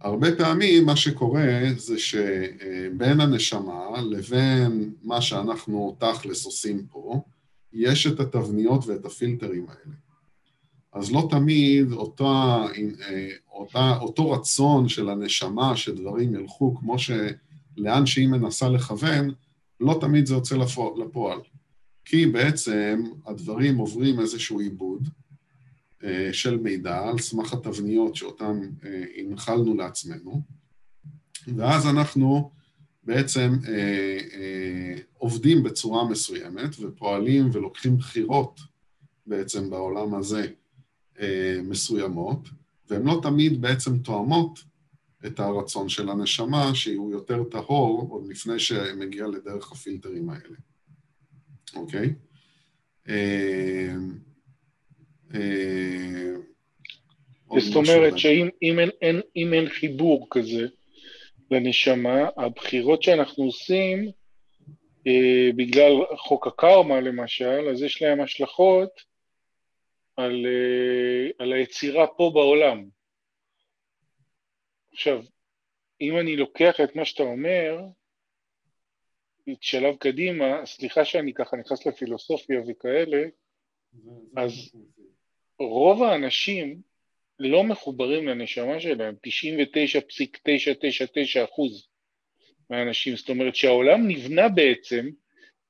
הרבה פעמים מה שקורה זה שבין הנשמה לבין מה שאנחנו תכלס עושים פה, יש את התבניות ואת הפילטרים האלה. אז לא תמיד אותה, אותה, אותו רצון של הנשמה שדברים ילכו כמו שלאן שהיא מנסה לכוון, לא תמיד זה יוצא לפועל. כי בעצם הדברים עוברים איזשהו עיבוד, של מידע על סמך התבניות שאותן אה, הנחלנו לעצמנו, ואז אנחנו בעצם אה, עובדים בצורה מסוימת ופועלים ולוקחים בחירות בעצם בעולם הזה מסוימות, והן לא תמיד בעצם תואמות את הרצון של הנשמה, שהוא יותר טהור עוד לפני שמגיע לדרך הפילטרים האלה, אוקיי?
אה, זאת אומרת שאם אם אין, אין, אם אין חיבור כזה לנשמה, הבחירות שאנחנו עושים, אה, בגלל חוק הקרמה למשל, אז יש להם השלכות על, אה, על היצירה פה בעולם. עכשיו, אם אני לוקח את מה שאתה אומר, שלב קדימה, סליחה שאני ככה נכנס לפילוסופיה וכאלה, אז רוב האנשים לא מחוברים לנשמה שלהם, 99.999 אחוז מהאנשים, זאת אומרת שהעולם נבנה בעצם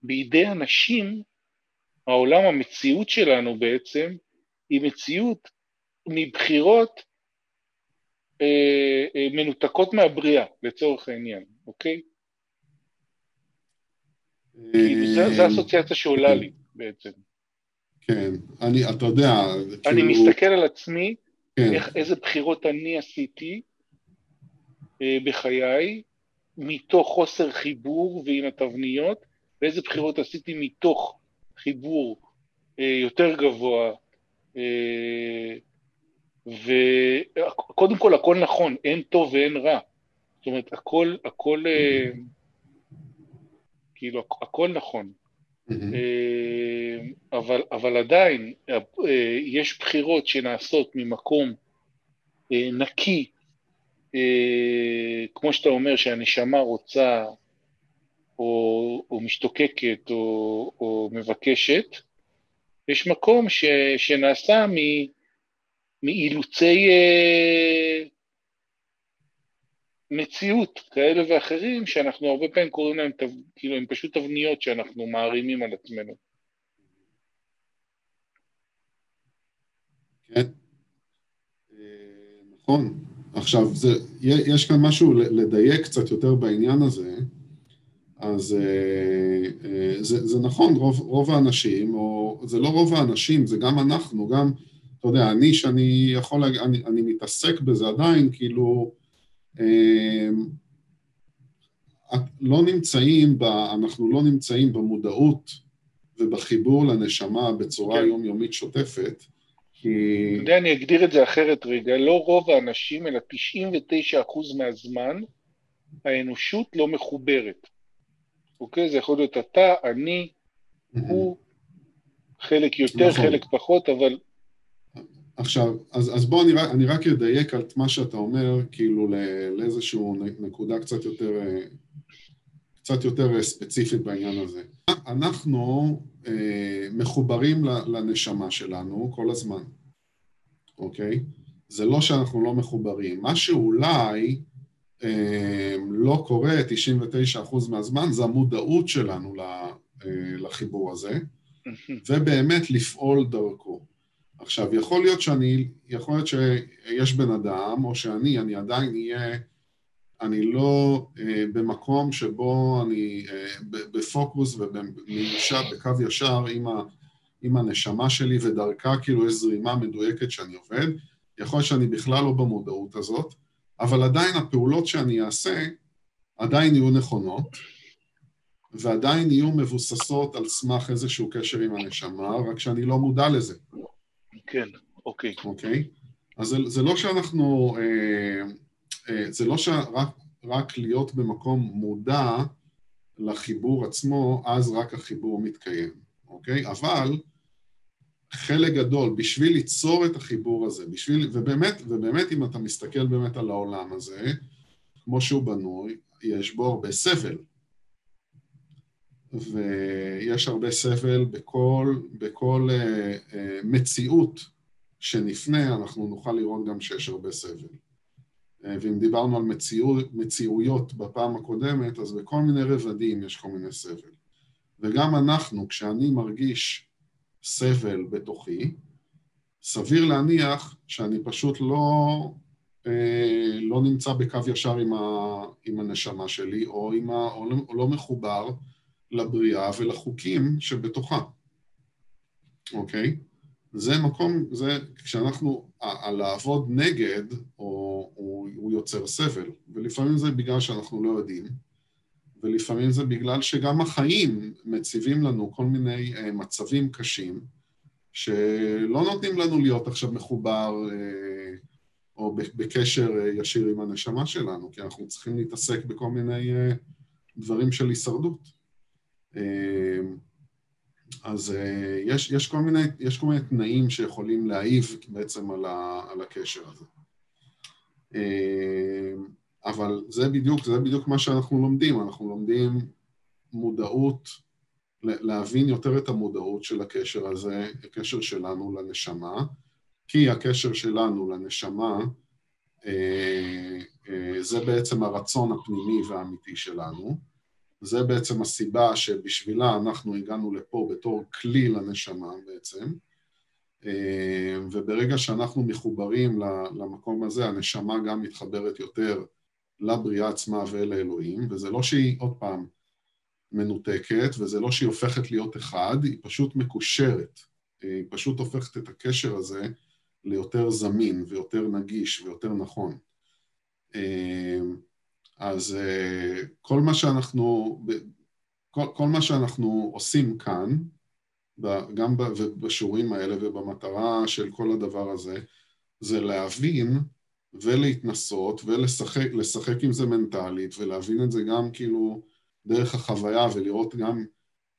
בידי אנשים, העולם, המציאות שלנו בעצם, היא מציאות מבחירות אה, אה, מנותקות מהבריאה, לצורך העניין, אוקיי? אה, כאילו, זו האסוציאציה שעולה לי בעצם.
כן, אני, אתה יודע,
אני כאילו... מסתכל על עצמי, כן. איך, איזה בחירות אני עשיתי אה, בחיי, מתוך חוסר חיבור ועם התבניות, ואיזה בחירות עשיתי מתוך חיבור אה, יותר גבוה, אה, וקודם כל הכל נכון, אין טוב ואין רע. זאת אומרת, הכל, הכל, אה, כאילו, הכל נכון. אה, אבל, אבל עדיין אה, יש בחירות שנעשות ממקום אה, נקי, כמו שאתה אומר שהנשמה רוצה או, או משתוקקת או, או מבקשת, יש מקום ש, שנעשה מ, מאילוצי מציאות כאלה ואחרים, שאנחנו הרבה פעמים קוראים להם, כאילו, הם פשוט תבניות שאנחנו מערימים על עצמנו.
כן, אה, נכון. עכשיו, זה, יש כאן משהו לדייק קצת יותר בעניין הזה, אז אה, אה, זה, זה נכון, רוב, רוב האנשים, או זה לא רוב האנשים, זה גם אנחנו, גם, אתה יודע, אני שאני יכול, אני, אני מתעסק בזה עדיין, כאילו, לא נמצאים, ב, אנחנו לא נמצאים במודעות ובחיבור לנשמה בצורה כן. יומיומית שוטפת,
כי... אתה יודע, אני אגדיר את זה אחרת רגע, לא רוב האנשים, אלא 99% מהזמן האנושות לא מחוברת. אוקיי? זה יכול להיות אתה, אני, הוא, חלק יותר, נכון. חלק פחות, אבל
עכשיו, אז, אז בוא אני רק, אני רק אדייק על מה שאתה אומר, כאילו לאיזושהי נקודה קצת יותר, קצת יותר ספציפית בעניין הזה. אנחנו אה, מחוברים לנשמה שלנו כל הזמן, אוקיי? זה לא שאנחנו לא מחוברים. מה שאולי אה, לא קורה 99% מהזמן זה המודעות שלנו אה, לחיבור הזה, ובאמת לפעול דרכו. עכשיו, יכול להיות שאני, יכול להיות שיש בן אדם, או שאני, אני עדיין אהיה, אני לא אה, במקום שבו אני אה, בפוקוס ובמיושה, בקו ישר עם, ה, עם הנשמה שלי, ודרכה כאילו יש זרימה מדויקת שאני עובד, יכול להיות שאני בכלל לא במודעות הזאת, אבל עדיין הפעולות שאני אעשה עדיין יהיו נכונות, ועדיין יהיו מבוססות על סמך איזשהו קשר עם הנשמה, רק שאני לא מודע לזה.
כן, אוקיי.
אוקיי? אז זה, זה לא שאנחנו, אה, אה, זה לא שרק רק להיות במקום מודע לחיבור עצמו, אז רק החיבור מתקיים, אוקיי? אבל חלק גדול, בשביל ליצור את החיבור הזה, בשביל, ובאמת, ובאמת אם אתה מסתכל באמת על העולם הזה, כמו שהוא בנוי, יש בו הרבה סבל. ויש הרבה סבל בכל, בכל uh, uh, מציאות שנפנה, אנחנו נוכל לראות גם שיש הרבה סבל. Uh, ואם דיברנו על מציאו, מציאויות בפעם הקודמת, אז בכל מיני רבדים יש כל מיני סבל. וגם אנחנו, כשאני מרגיש סבל בתוכי, סביר להניח שאני פשוט לא, אה, לא נמצא בקו ישר עם, ה, עם הנשמה שלי, או, עם ה, או, לא, או לא מחובר לבריאה ולחוקים שבתוכה, אוקיי? זה מקום, זה כשאנחנו, על לעבוד נגד, או, הוא, הוא יוצר סבל, ולפעמים זה בגלל שאנחנו לא יודעים, ולפעמים זה בגלל שגם החיים מציבים לנו כל מיני uh, מצבים קשים, שלא נותנים לנו להיות עכשיו מחובר uh, או בקשר uh, ישיר עם הנשמה שלנו, כי אנחנו צריכים להתעסק בכל מיני uh, דברים של הישרדות. אמ, אז אה, יש, יש, כל מיני, יש כל מיני תנאים שיכולים להעיב בעצם על, ה, על הקשר הזה. אמ, אבל זה בדיוק, זה בדיוק מה שאנחנו לומדים, אנחנו לומדים מודעות, להבין יותר את המודעות של הקשר הזה, הקשר שלנו לנשמה, כי הקשר שלנו לנשמה אה, אה, זה בעצם הרצון הפנימי והאמיתי שלנו, זה בעצם הסיבה שבשבילה אנחנו הגענו לפה בתור כלי לנשמה בעצם, אה, וברגע שאנחנו מחוברים למקום הזה, הנשמה גם מתחברת יותר לבריאה עצמה ואל האלוהים, וזה לא שהיא, עוד פעם, מנותקת, וזה לא שהיא הופכת להיות אחד, היא פשוט מקושרת. היא פשוט הופכת את הקשר הזה ליותר זמין ויותר נגיש ויותר נכון. אה, אז uh, כל מה שאנחנו, כל, כל מה שאנחנו עושים כאן, גם בשיעורים האלה ובמטרה של כל הדבר הזה, זה להבין ולהתנסות ולשחק עם זה מנטלית ולהבין את זה גם כאילו דרך החוויה ולראות גם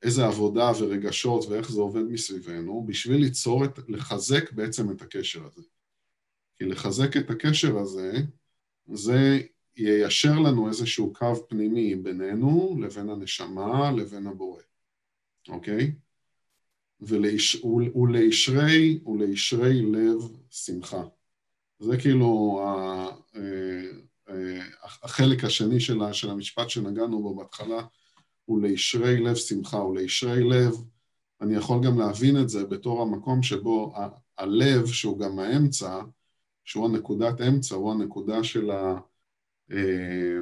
איזה עבודה ורגשות ואיך זה עובד מסביבנו, בשביל ליצור את, לחזק בעצם את הקשר הזה. כי לחזק את הקשר הזה, זה יישר לנו איזשהו קו פנימי בינינו לבין הנשמה לבין הבורא, אוקיי? ולש, ולישרי, ולישרי לב שמחה. זה כאילו ה, אה, אה, החלק השני של, של המשפט שנגענו בו בהתחלה, הוא לישרי לב שמחה, ולישרי לב, אני יכול גם להבין את זה בתור המקום שבו ה, הלב, שהוא גם האמצע, שהוא הנקודת אמצע, הוא הנקודה של ה... אה,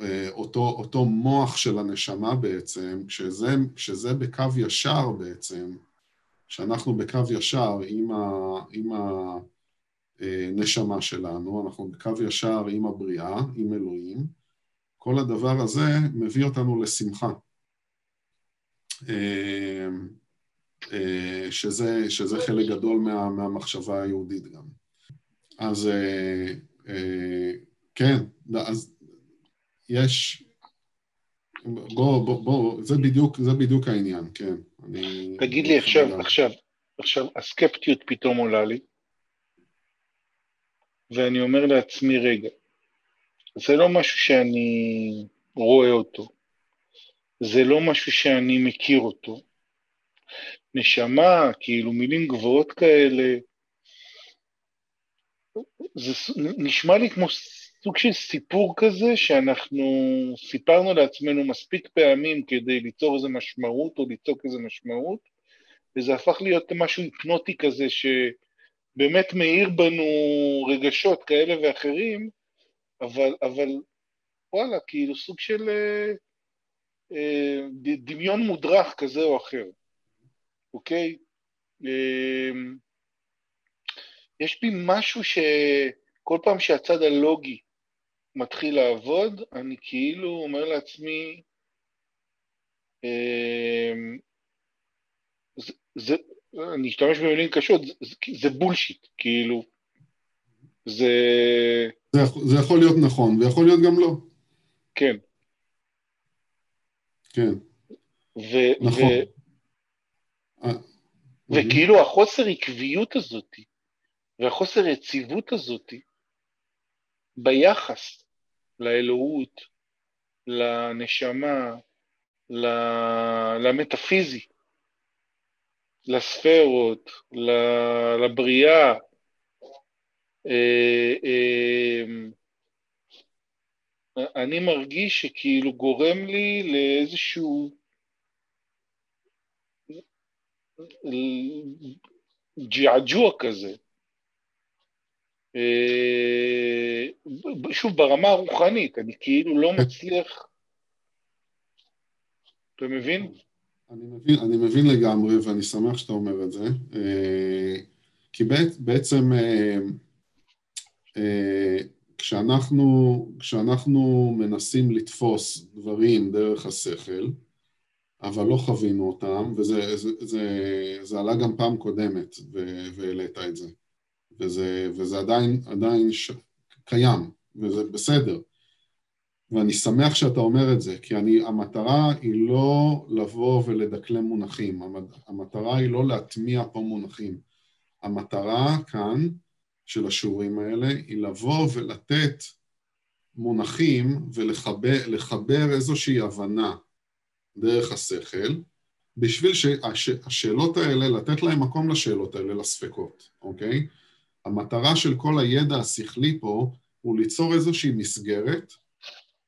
אה, אותו, אותו מוח של הנשמה בעצם, כשזה, כשזה בקו ישר בעצם, כשאנחנו בקו ישר עם, ה, עם הנשמה שלנו, אנחנו בקו ישר עם הבריאה, עם אלוהים, כל הדבר הזה מביא אותנו לשמחה. אה, שזה, שזה חלק גדול מה, מהמחשבה היהודית גם. אז כן, אז יש... בוא, בוא, בוא, זה בדיוק, זה בדיוק העניין, כן.
אני... תגיד לי עכשיו, עכשיו, עכשיו, הסקפטיות פתאום עולה לי, ואני אומר לעצמי, רגע, זה לא משהו שאני רואה אותו, זה לא משהו שאני מכיר אותו. נשמה, כאילו מילים גבוהות כאלה, זה נשמע לי כמו סוג של סיפור כזה שאנחנו סיפרנו לעצמנו מספיק פעמים כדי ליצור איזה משמעות או ליצוק איזה משמעות, וזה הפך להיות משהו היפנוטי כזה שבאמת מאיר בנו רגשות כאלה ואחרים, אבל, אבל וואלה, כאילו סוג של אה, אה, דמיון מודרך כזה או אחר, אוקיי? אה, יש בי משהו שכל פעם שהצד הלוגי מתחיל לעבוד, אני כאילו אומר לעצמי, אה, זה, זה, אני אשתמש במילים קשות, זה, זה בולשיט, כאילו, זה...
זה, זה יכול להיות נכון, ויכול להיות גם לא.
כן.
כן.
ו,
נכון. ו,
אה, וכאילו החוסר עקביות הזאתי, והחוסר יציבות הזאתי, ביחס לאלוהות, לנשמה, למטאפיזי, לספרות, לבריאה, אה, אה, אני מרגיש שכאילו גורם לי לאיזשהו ג'עג'וע כזה. אה, שוב, ברמה הרוחנית, אני כאילו לא מצליח... אתה מבין?
אני מבין, אני מבין לגמרי, ואני שמח שאתה אומר את זה, כי בעצם כשאנחנו, כשאנחנו מנסים לתפוס דברים דרך השכל, אבל לא חווינו אותם, וזה זה, זה, זה עלה גם פעם קודמת והעלית את זה, וזה, וזה עדיין, עדיין ש... קיים, וזה בסדר. ואני שמח שאתה אומר את זה, כי אני, המטרה היא לא לבוא ולדקלם מונחים, המטרה היא לא להטמיע פה מונחים. המטרה כאן של השיעורים האלה היא לבוא ולתת מונחים ולחבר איזושהי הבנה דרך השכל, בשביל שהשאלות האלה, לתת להם מקום לשאלות האלה, לספקות, אוקיי? המטרה של כל הידע השכלי פה הוא ליצור איזושהי מסגרת,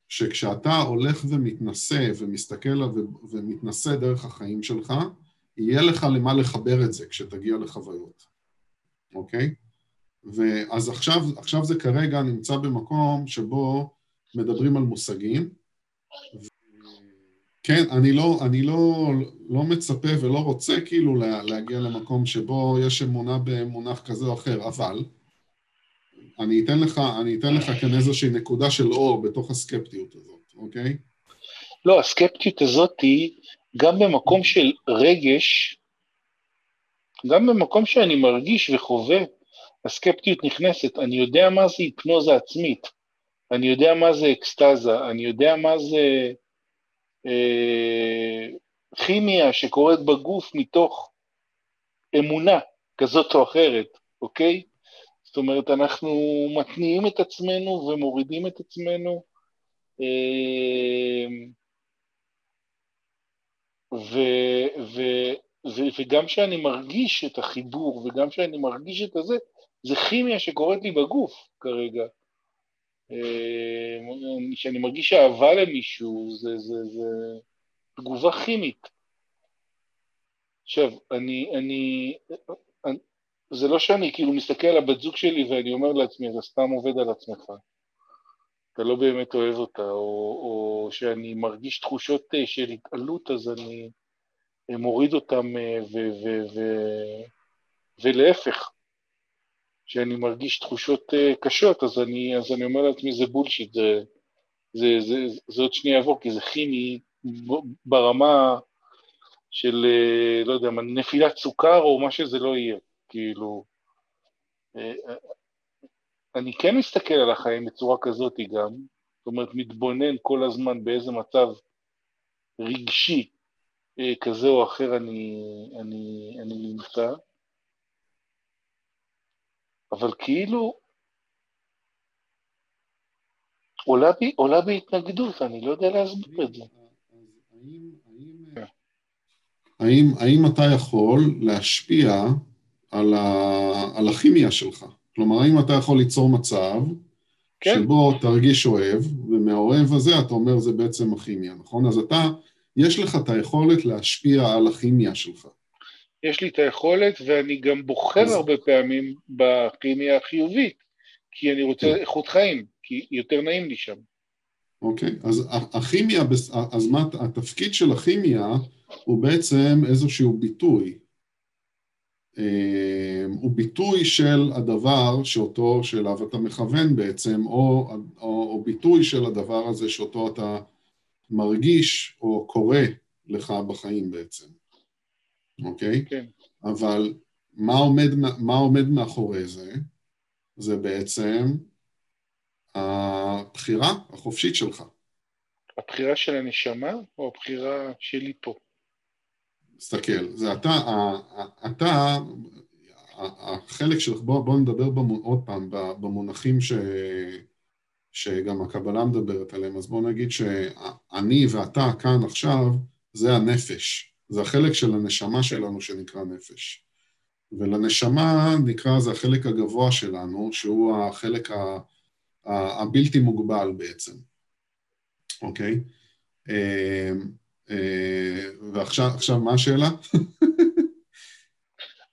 שכשאתה הולך ומתנשא ומסתכל ומתנשא דרך החיים שלך, יהיה לך למה לחבר את זה כשתגיע לחוויות, אוקיי? ואז עכשיו, עכשיו זה כרגע נמצא במקום שבו מדברים על מושגים. כן, אני לא, אני לא, לא מצפה ולא רוצה כאילו להגיע למקום שבו יש אמונה במונח כזה או אחר, אבל אני אתן לך, אני אתן לך כאן איזושהי נקודה של אור בתוך הסקפטיות הזאת, אוקיי?
לא, הסקפטיות הזאת היא גם במקום של רגש, גם במקום שאני מרגיש וחווה הסקפטיות נכנסת, אני יודע מה זה היפנוזה עצמית, אני יודע מה זה אקסטזה, אני יודע מה זה כימיה שקורית בגוף מתוך אמונה כזאת או אחרת, אוקיי? זאת אומרת, אנחנו מתניעים את עצמנו ומורידים את עצמנו, אה, ו, ו, ו, וגם כשאני מרגיש את החיבור וגם כשאני מרגיש את הזה, זה כימיה שקורית לי בגוף כרגע. כשאני אה, מרגיש אהבה למישהו, זה, זה, זה תגובה כימית. עכשיו, אני, אני, אני, זה לא שאני כאילו מסתכל על הבת זוג שלי ואני אומר לעצמי, אתה סתם עובד על עצמך. אתה לא באמת אוהב אותה, או, או שאני מרגיש תחושות אה, של התעלות, אז אני מוריד אותם, אה, ו, ו, ו, ולהפך. כשאני מרגיש תחושות uh, קשות, אז אני, אז אני אומר לעצמי, זה בולשיט, זה, זה, זה, זה, עוד שנייה יעבור, כי זה כימי ברמה של, uh, לא יודע, נפילת סוכר או מה שזה לא יהיה, כאילו... Uh, אני כן מסתכל על החיים בצורה כזאת גם, זאת אומרת, מתבונן כל הזמן באיזה מצב רגשי כזה או אחר אני, אני, אני נמצא, אבל כאילו עולה בי, עולה בי התנגדות, אני לא יודע להסביר את זה.
האם, האם אתה יכול להשפיע על, ה, על הכימיה שלך? כלומר, האם אתה יכול ליצור מצב כן. שבו תרגיש אוהב, ומהאוהב הזה אתה אומר זה בעצם הכימיה, נכון? אז אתה, יש לך את היכולת להשפיע על הכימיה שלך.
יש לי את היכולת, ואני גם בוחר אז... הרבה פעמים בכימיה החיובית, כי אני רוצה כן. איכות חיים, כי יותר נעים לי שם.
אוקיי, אז הכימיה, אז מה התפקיד של הכימיה הוא בעצם איזשהו ביטוי. אה, הוא ביטוי של הדבר שאותו, שאליו אתה מכוון בעצם, או, או, או ביטוי של הדבר הזה שאותו אתה מרגיש או קורא לך בחיים בעצם, אוקיי? כן. אבל מה עומד, מה עומד מאחורי זה? זה בעצם הבחירה החופשית שלך.
הבחירה של הנשמה או הבחירה שלי פה?
תסתכל, זה אתה, אתה, החלק שלך, בוא, בוא נדבר במו, עוד פעם במונחים ש, שגם הקבלה מדברת עליהם, אז בוא נגיד שאני ואתה כאן עכשיו, זה הנפש, זה החלק של הנשמה שלנו שנקרא נפש. ולנשמה נקרא, זה החלק הגבוה שלנו, שהוא החלק ה, ה, הבלתי מוגבל בעצם, אוקיי? אה, אה, ועכשיו, מה השאלה?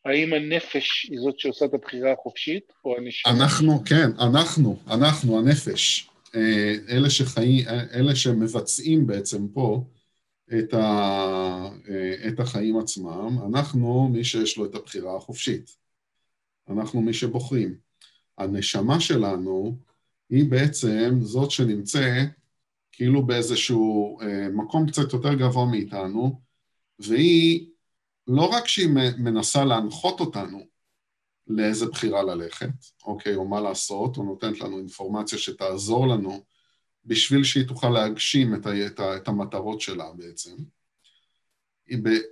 האם הנפש היא זאת שעושה את הבחירה החופשית, או הנשמה?
אנחנו, כן, אנחנו, אנחנו, הנפש. אה, אלה שחיים, אלה שמבצעים בעצם פה את, ה, אה, את החיים עצמם, אנחנו מי שיש לו את הבחירה החופשית. אנחנו מי שבוחרים. הנשמה שלנו היא בעצם זאת שנמצאת כאילו באיזשהו אה, מקום קצת יותר גבוה מאיתנו, והיא, לא רק שהיא מנסה להנחות אותנו לאיזה בחירה ללכת, אוקיי, או מה לעשות, או נותנת לנו אינפורמציה שתעזור לנו בשביל שהיא תוכל להגשים את, ה, את, ה, את המטרות שלה בעצם.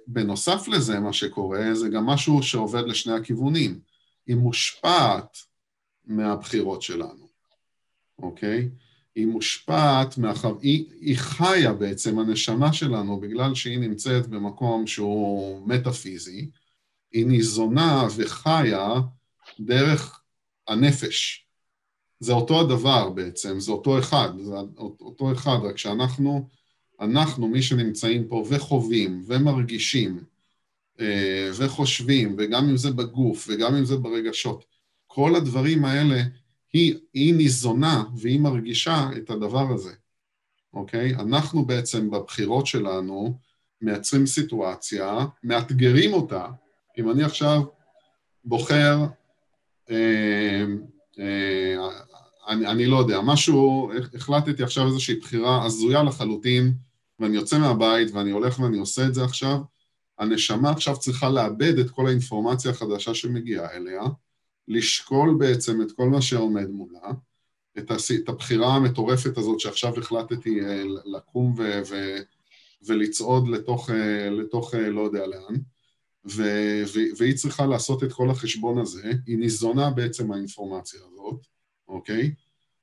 בנוסף לזה, מה שקורה, זה גם משהו שעובד לשני הכיוונים. היא מושפעת מהבחירות שלנו, אוקיי? היא מושפעת, מאחר, היא, היא חיה בעצם, הנשמה שלנו, בגלל שהיא נמצאת במקום שהוא מטאפיזי, היא ניזונה וחיה דרך הנפש. זה אותו הדבר בעצם, זה אותו אחד, זה אותו אחד, רק שאנחנו, אנחנו, מי שנמצאים פה וחווים ומרגישים אה, וחושבים, וגם אם זה בגוף וגם אם זה ברגשות, כל הדברים האלה היא, היא ניזונה והיא מרגישה את הדבר הזה, אוקיי? אנחנו בעצם בבחירות שלנו מייצרים סיטואציה, מאתגרים אותה. אם אני עכשיו בוחר, אה, אה, אני, אני לא יודע, משהו, החלטתי עכשיו איזושהי בחירה הזויה לחלוטין, ואני יוצא מהבית ואני הולך ואני עושה את זה עכשיו, הנשמה עכשיו צריכה לאבד את כל האינפורמציה החדשה שמגיעה אליה, לשקול בעצם את כל מה שעומד מולה, את, הס... את הבחירה המטורפת הזאת שעכשיו החלטתי אה, לקום ו... ו... ולצעוד לתוך, אה, לתוך אה, לא יודע לאן, ו... והיא צריכה לעשות את כל החשבון הזה, היא ניזונה בעצם מהאינפורמציה הזאת, אוקיי?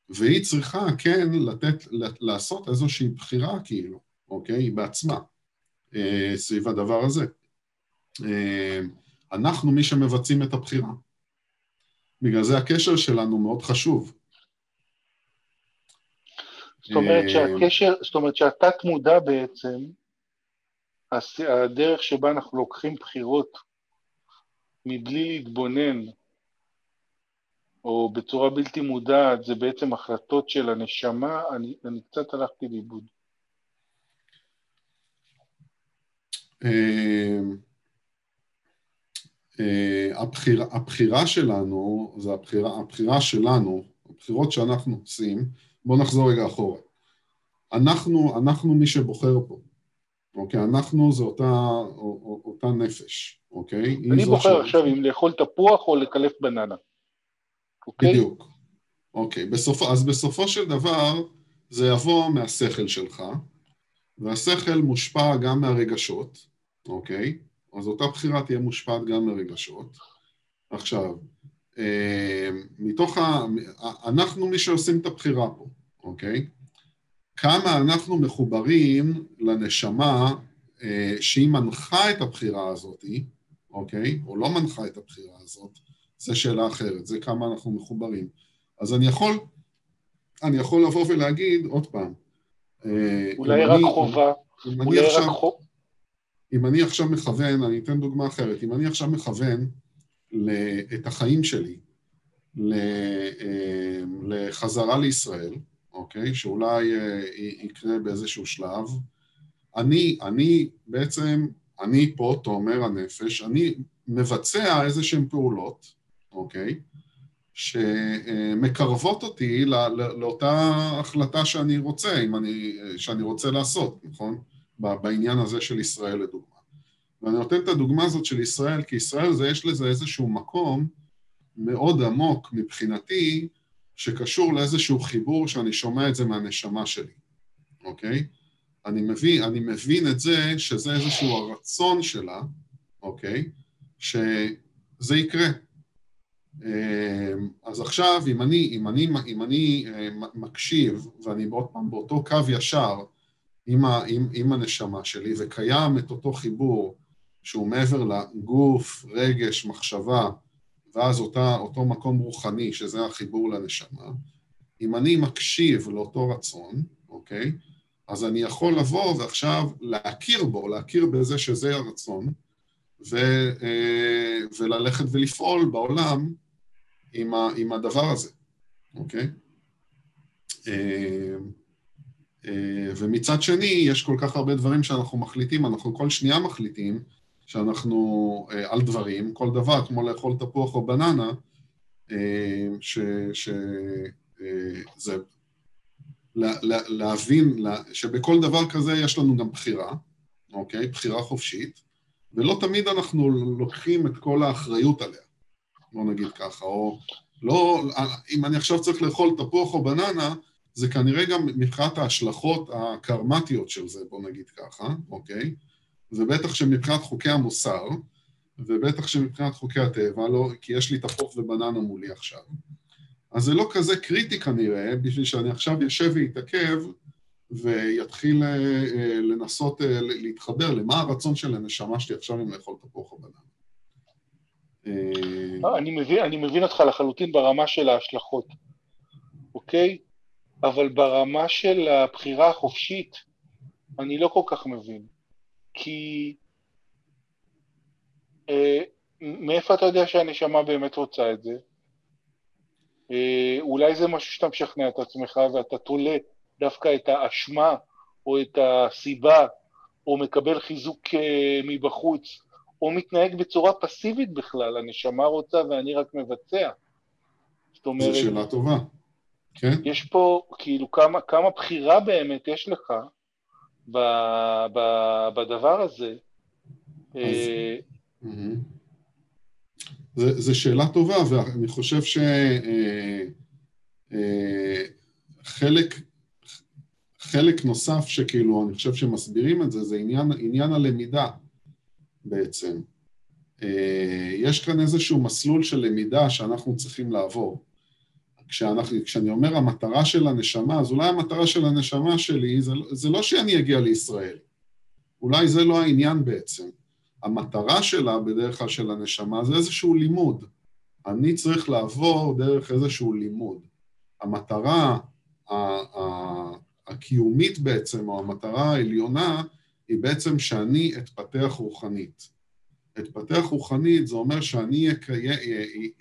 והיא צריכה כן לתת, לעשות איזושהי בחירה כאילו, אוקיי? בעצמה, סביב הדבר הזה. אנחנו מי שמבצעים את הבחירה. בגלל זה הקשר שלנו מאוד חשוב.
זאת אומרת אה, שהקשר, זאת אומרת שהתת מודע בעצם, הדרך שבה אנחנו לוקחים בחירות מבלי להתבונן, או בצורה בלתי מודעת, זה בעצם החלטות של הנשמה, אני, אני קצת הלכתי לאיבוד.
אה, אה, הבחירה, הבחירה שלנו, זה הבחירה, הבחירה שלנו, הבחירות שאנחנו עושים, בואו נחזור רגע אחורה. אנחנו, אנחנו מי שבוחר פה, אוקיי? אנחנו זה אותה, אותה נפש, אוקיי?
אני בוחר ש... עכשיו אם לאכול תפוח או לקלף בננה,
אוקיי? בדיוק. אוקיי, בסופ... אז בסופו של דבר זה יבוא מהשכל שלך, והשכל מושפע גם מהרגשות, אוקיי? אז אותה בחירה תהיה מושפעת גם מרגשות. עכשיו, מתוך ה... אנחנו מי שעושים את הבחירה פה, אוקיי? כמה אנחנו מחוברים לנשמה שהיא מנחה את הבחירה הזאת, אוקיי? או לא מנחה את הבחירה הזאת, זו שאלה אחרת, זה כמה אנחנו מחוברים. אז אני יכול, אני יכול לבוא ולהגיד, עוד פעם,
אולי רק אני, חובה,
אולי עכשיו, רק חובה. אם אני עכשיו מכוון, אני אתן דוגמה אחרת, אם אני עכשיו מכוון את החיים שלי לחזרה לישראל, אוקיי? שאולי אה, יקרה באיזשהו שלב. אני, אני בעצם, אני פה, תומר הנפש, אני מבצע איזה שהן פעולות, אוקיי? שמקרבות אותי לא, לא, לאותה החלטה שאני רוצה, אם אני, שאני רוצה לעשות, נכון? בעניין הזה של ישראל לדוגמה. ואני נותן את הדוגמה הזאת של ישראל, כי ישראל זה, יש לזה איזשהו מקום מאוד עמוק מבחינתי, שקשור לאיזשהו חיבור שאני שומע את זה מהנשמה שלי, אוקיי? אני מבין, אני מבין את זה שזה איזשהו הרצון שלה, אוקיי? שזה יקרה. אמ, אז עכשיו, אם אני, אם אני, אם אני אה, מקשיב, ואני עוד פעם באותו קו ישר עם, ה, עם, עם הנשמה שלי, וקיים את אותו חיבור שהוא מעבר לגוף, רגש, מחשבה, ואז אותה, אותו מקום רוחני, שזה החיבור לנשמה, אם אני מקשיב לאותו רצון, אוקיי? אז אני יכול לבוא ועכשיו להכיר בו, להכיר בזה שזה הרצון, ו, אה, וללכת ולפעול בעולם עם, ה, עם הדבר הזה, אוקיי? אה, אה, ומצד שני, יש כל כך הרבה דברים שאנחנו מחליטים, אנחנו כל שנייה מחליטים, שאנחנו על דברים, כל דבר, כמו לאכול תפוח או בננה, שזה אה, להבין שבכל דבר כזה יש לנו גם בחירה, אוקיי? בחירה חופשית, ולא תמיד אנחנו לוקחים את כל האחריות עליה, בוא נגיד ככה, או לא, אם אני עכשיו צריך לאכול תפוח או בננה, זה כנראה גם מבחינת ההשלכות הקרמטיות של זה, בוא נגיד ככה, אוקיי? ובטח שמבחינת חוקי המוסר, ובטח שמבחינת חוקי הטבע, לא, כי יש לי תפוח ובננה מולי עכשיו. אז זה לא כזה קריטי כנראה, בשביל שאני עכשיו יושב ויתעכב ויתחיל אה, אה, לנסות אה, להתחבר למה הרצון של הנשמה שלי עכשיו אם לאכול תפוח או בננה.
אני מבין, אני מבין אותך לחלוטין ברמה של ההשלכות, אוקיי? אבל ברמה של הבחירה החופשית, אני לא כל כך מבין. כי אה, מאיפה אתה יודע שהנשמה באמת רוצה את זה? אה, אולי זה משהו שאתה משכנע את עצמך ואתה תולה דווקא את האשמה או את הסיבה, או מקבל חיזוק אה, מבחוץ, או מתנהג בצורה פסיבית בכלל, הנשמה רוצה ואני רק מבצע.
זאת אומרת... זו שאלה טובה, כן.
יש פה, כאילו, כמה, כמה בחירה באמת יש לך ב, ב, בדבר הזה.
אה, זו שאלה טובה, ואני חושב שחלק אה, אה, חלק נוסף שכאילו, אני חושב שמסבירים את זה, זה עניין, עניין הלמידה בעצם. יש כאן איזשהו מסלול של למידה שאנחנו צריכים לעבור. כשאנחנו, כשאני אומר המטרה של הנשמה, אז אולי המטרה של הנשמה שלי זה, זה לא שאני אגיע לישראל, אולי זה לא העניין בעצם. המטרה שלה, בדרך כלל של הנשמה, זה איזשהו לימוד. אני צריך לעבור דרך איזשהו לימוד. המטרה הקיומית בעצם, או המטרה העליונה, היא בעצם שאני אתפתח רוחנית. אתפתח רוחנית זה אומר שאני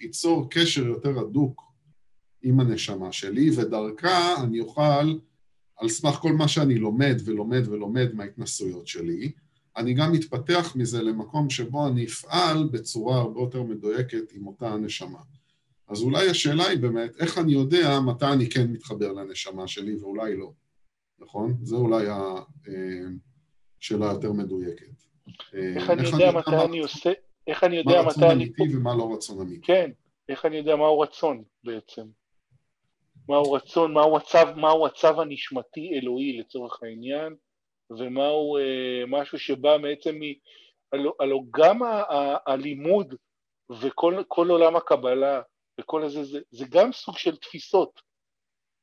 אצור קשר יותר הדוק עם הנשמה שלי, ודרכה אני אוכל, על סמך כל מה שאני לומד ולומד ולומד מההתנסויות שלי, אני גם מתפתח מזה למקום שבו אני אפעל בצורה הרבה יותר מדויקת עם אותה הנשמה. אז אולי השאלה היא באמת, איך אני יודע מתי אני כן מתחבר לנשמה שלי ואולי לא, נכון? זו אולי השאלה אה, היותר מדויקת.
איך אני יודע מתי אני עושה, איך אני יודע מתי אני...
מה רצון אמיתי ומה לא רצון אמיתי.
כן, איך אני יודע מהו רצון בעצם. מהו רצון, מהו הצו, מהו הצו הנשמתי אלוהי לצורך העניין, ומהו אה, משהו שבא בעצם מ... הלוא, הלוא גם ה, ה, הלימוד וכל עולם הקבלה וכל הזה, זה, זה גם סוג של תפיסות.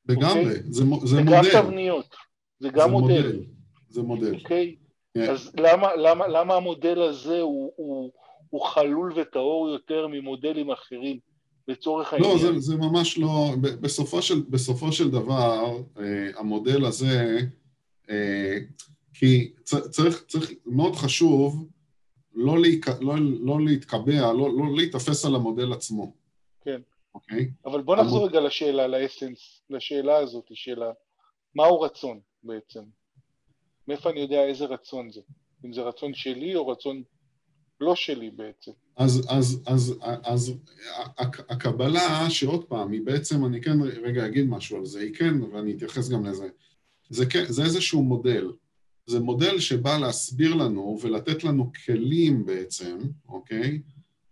לגמרי,
אוקיי?
זה, זה
זה
מודל.
גם תבניות, זה גם
זה
מודל.
זה מודל.
אוקיי?
כן.
אז למה, למה, למה המודל הזה הוא, הוא, הוא חלול וטהור יותר ממודלים אחרים, לצורך העניין?
לא, זה, זה ממש לא, בסופו של, בסופו של דבר, אה, המודל הזה, אה, כי צריך, צריך, מאוד חשוב לא, להיק, לא, לא להתקבע, לא, לא להיתפס על המודל עצמו,
כן.
אוקיי?
אבל בוא נחזור
המוד-
רגע לשאלה, לאסנס, לשאלה הזאת, של ה- מהו רצון בעצם? מאיפה אני יודע איזה רצון זה? אם זה רצון שלי או רצון לא שלי בעצם?
אז, אז, אז, אז הק- הקבלה, שעוד פעם, היא בעצם, אני כן רגע אגיד משהו על זה, היא כן, ואני אתייחס גם לזה, זה, כן, זה איזשהו מודל. זה מודל שבא להסביר לנו ולתת לנו כלים בעצם, אוקיי?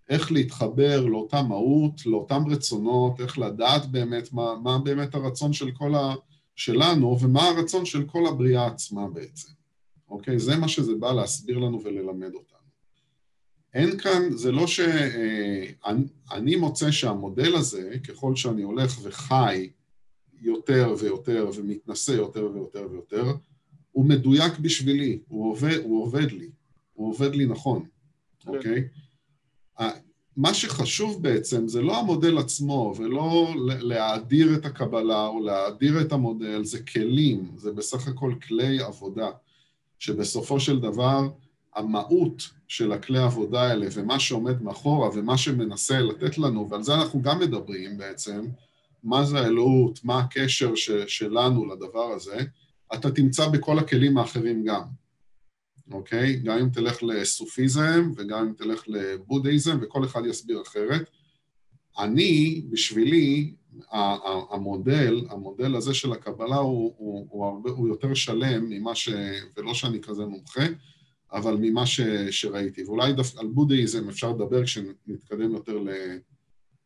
איך להתחבר לאותה מהות, לאותם רצונות, איך לדעת באמת מה, מה באמת הרצון של כל ה... שלנו, ומה הרצון של כל הבריאה עצמה בעצם, אוקיי? זה מה שזה בא להסביר לנו וללמד אותנו. אין כאן, זה לא ש... אה, מוצא שהמודל הזה, ככל שאני הולך וחי יותר ויותר ומתנשא יותר ויותר ויותר, הוא מדויק בשבילי, הוא עובד, הוא עובד לי, הוא עובד לי נכון,
כן.
אוקיי? ה- מה שחשוב בעצם זה לא המודל עצמו ולא להאדיר את הקבלה או להאדיר את המודל, זה כלים, זה בסך הכל כלי עבודה, שבסופו של דבר המהות של הכלי עבודה האלה ומה שעומד מאחורה ומה שמנסה לתת לנו, ועל זה אנחנו גם מדברים בעצם, מה זה האלוהות, מה הקשר ש, שלנו לדבר הזה, אתה תמצא בכל הכלים האחרים גם, אוקיי? גם אם תלך לסופיזם וגם אם תלך לבודהיזם וכל אחד יסביר אחרת. אני, בשבילי, המודל, המודל הזה של הקבלה הוא, הוא, הוא, הרבה, הוא יותר שלם ממה ש... ולא שאני כזה מומחה, אבל ממה ש, שראיתי. ואולי דווקא על בודהיזם אפשר לדבר כשנתקדם יותר ל,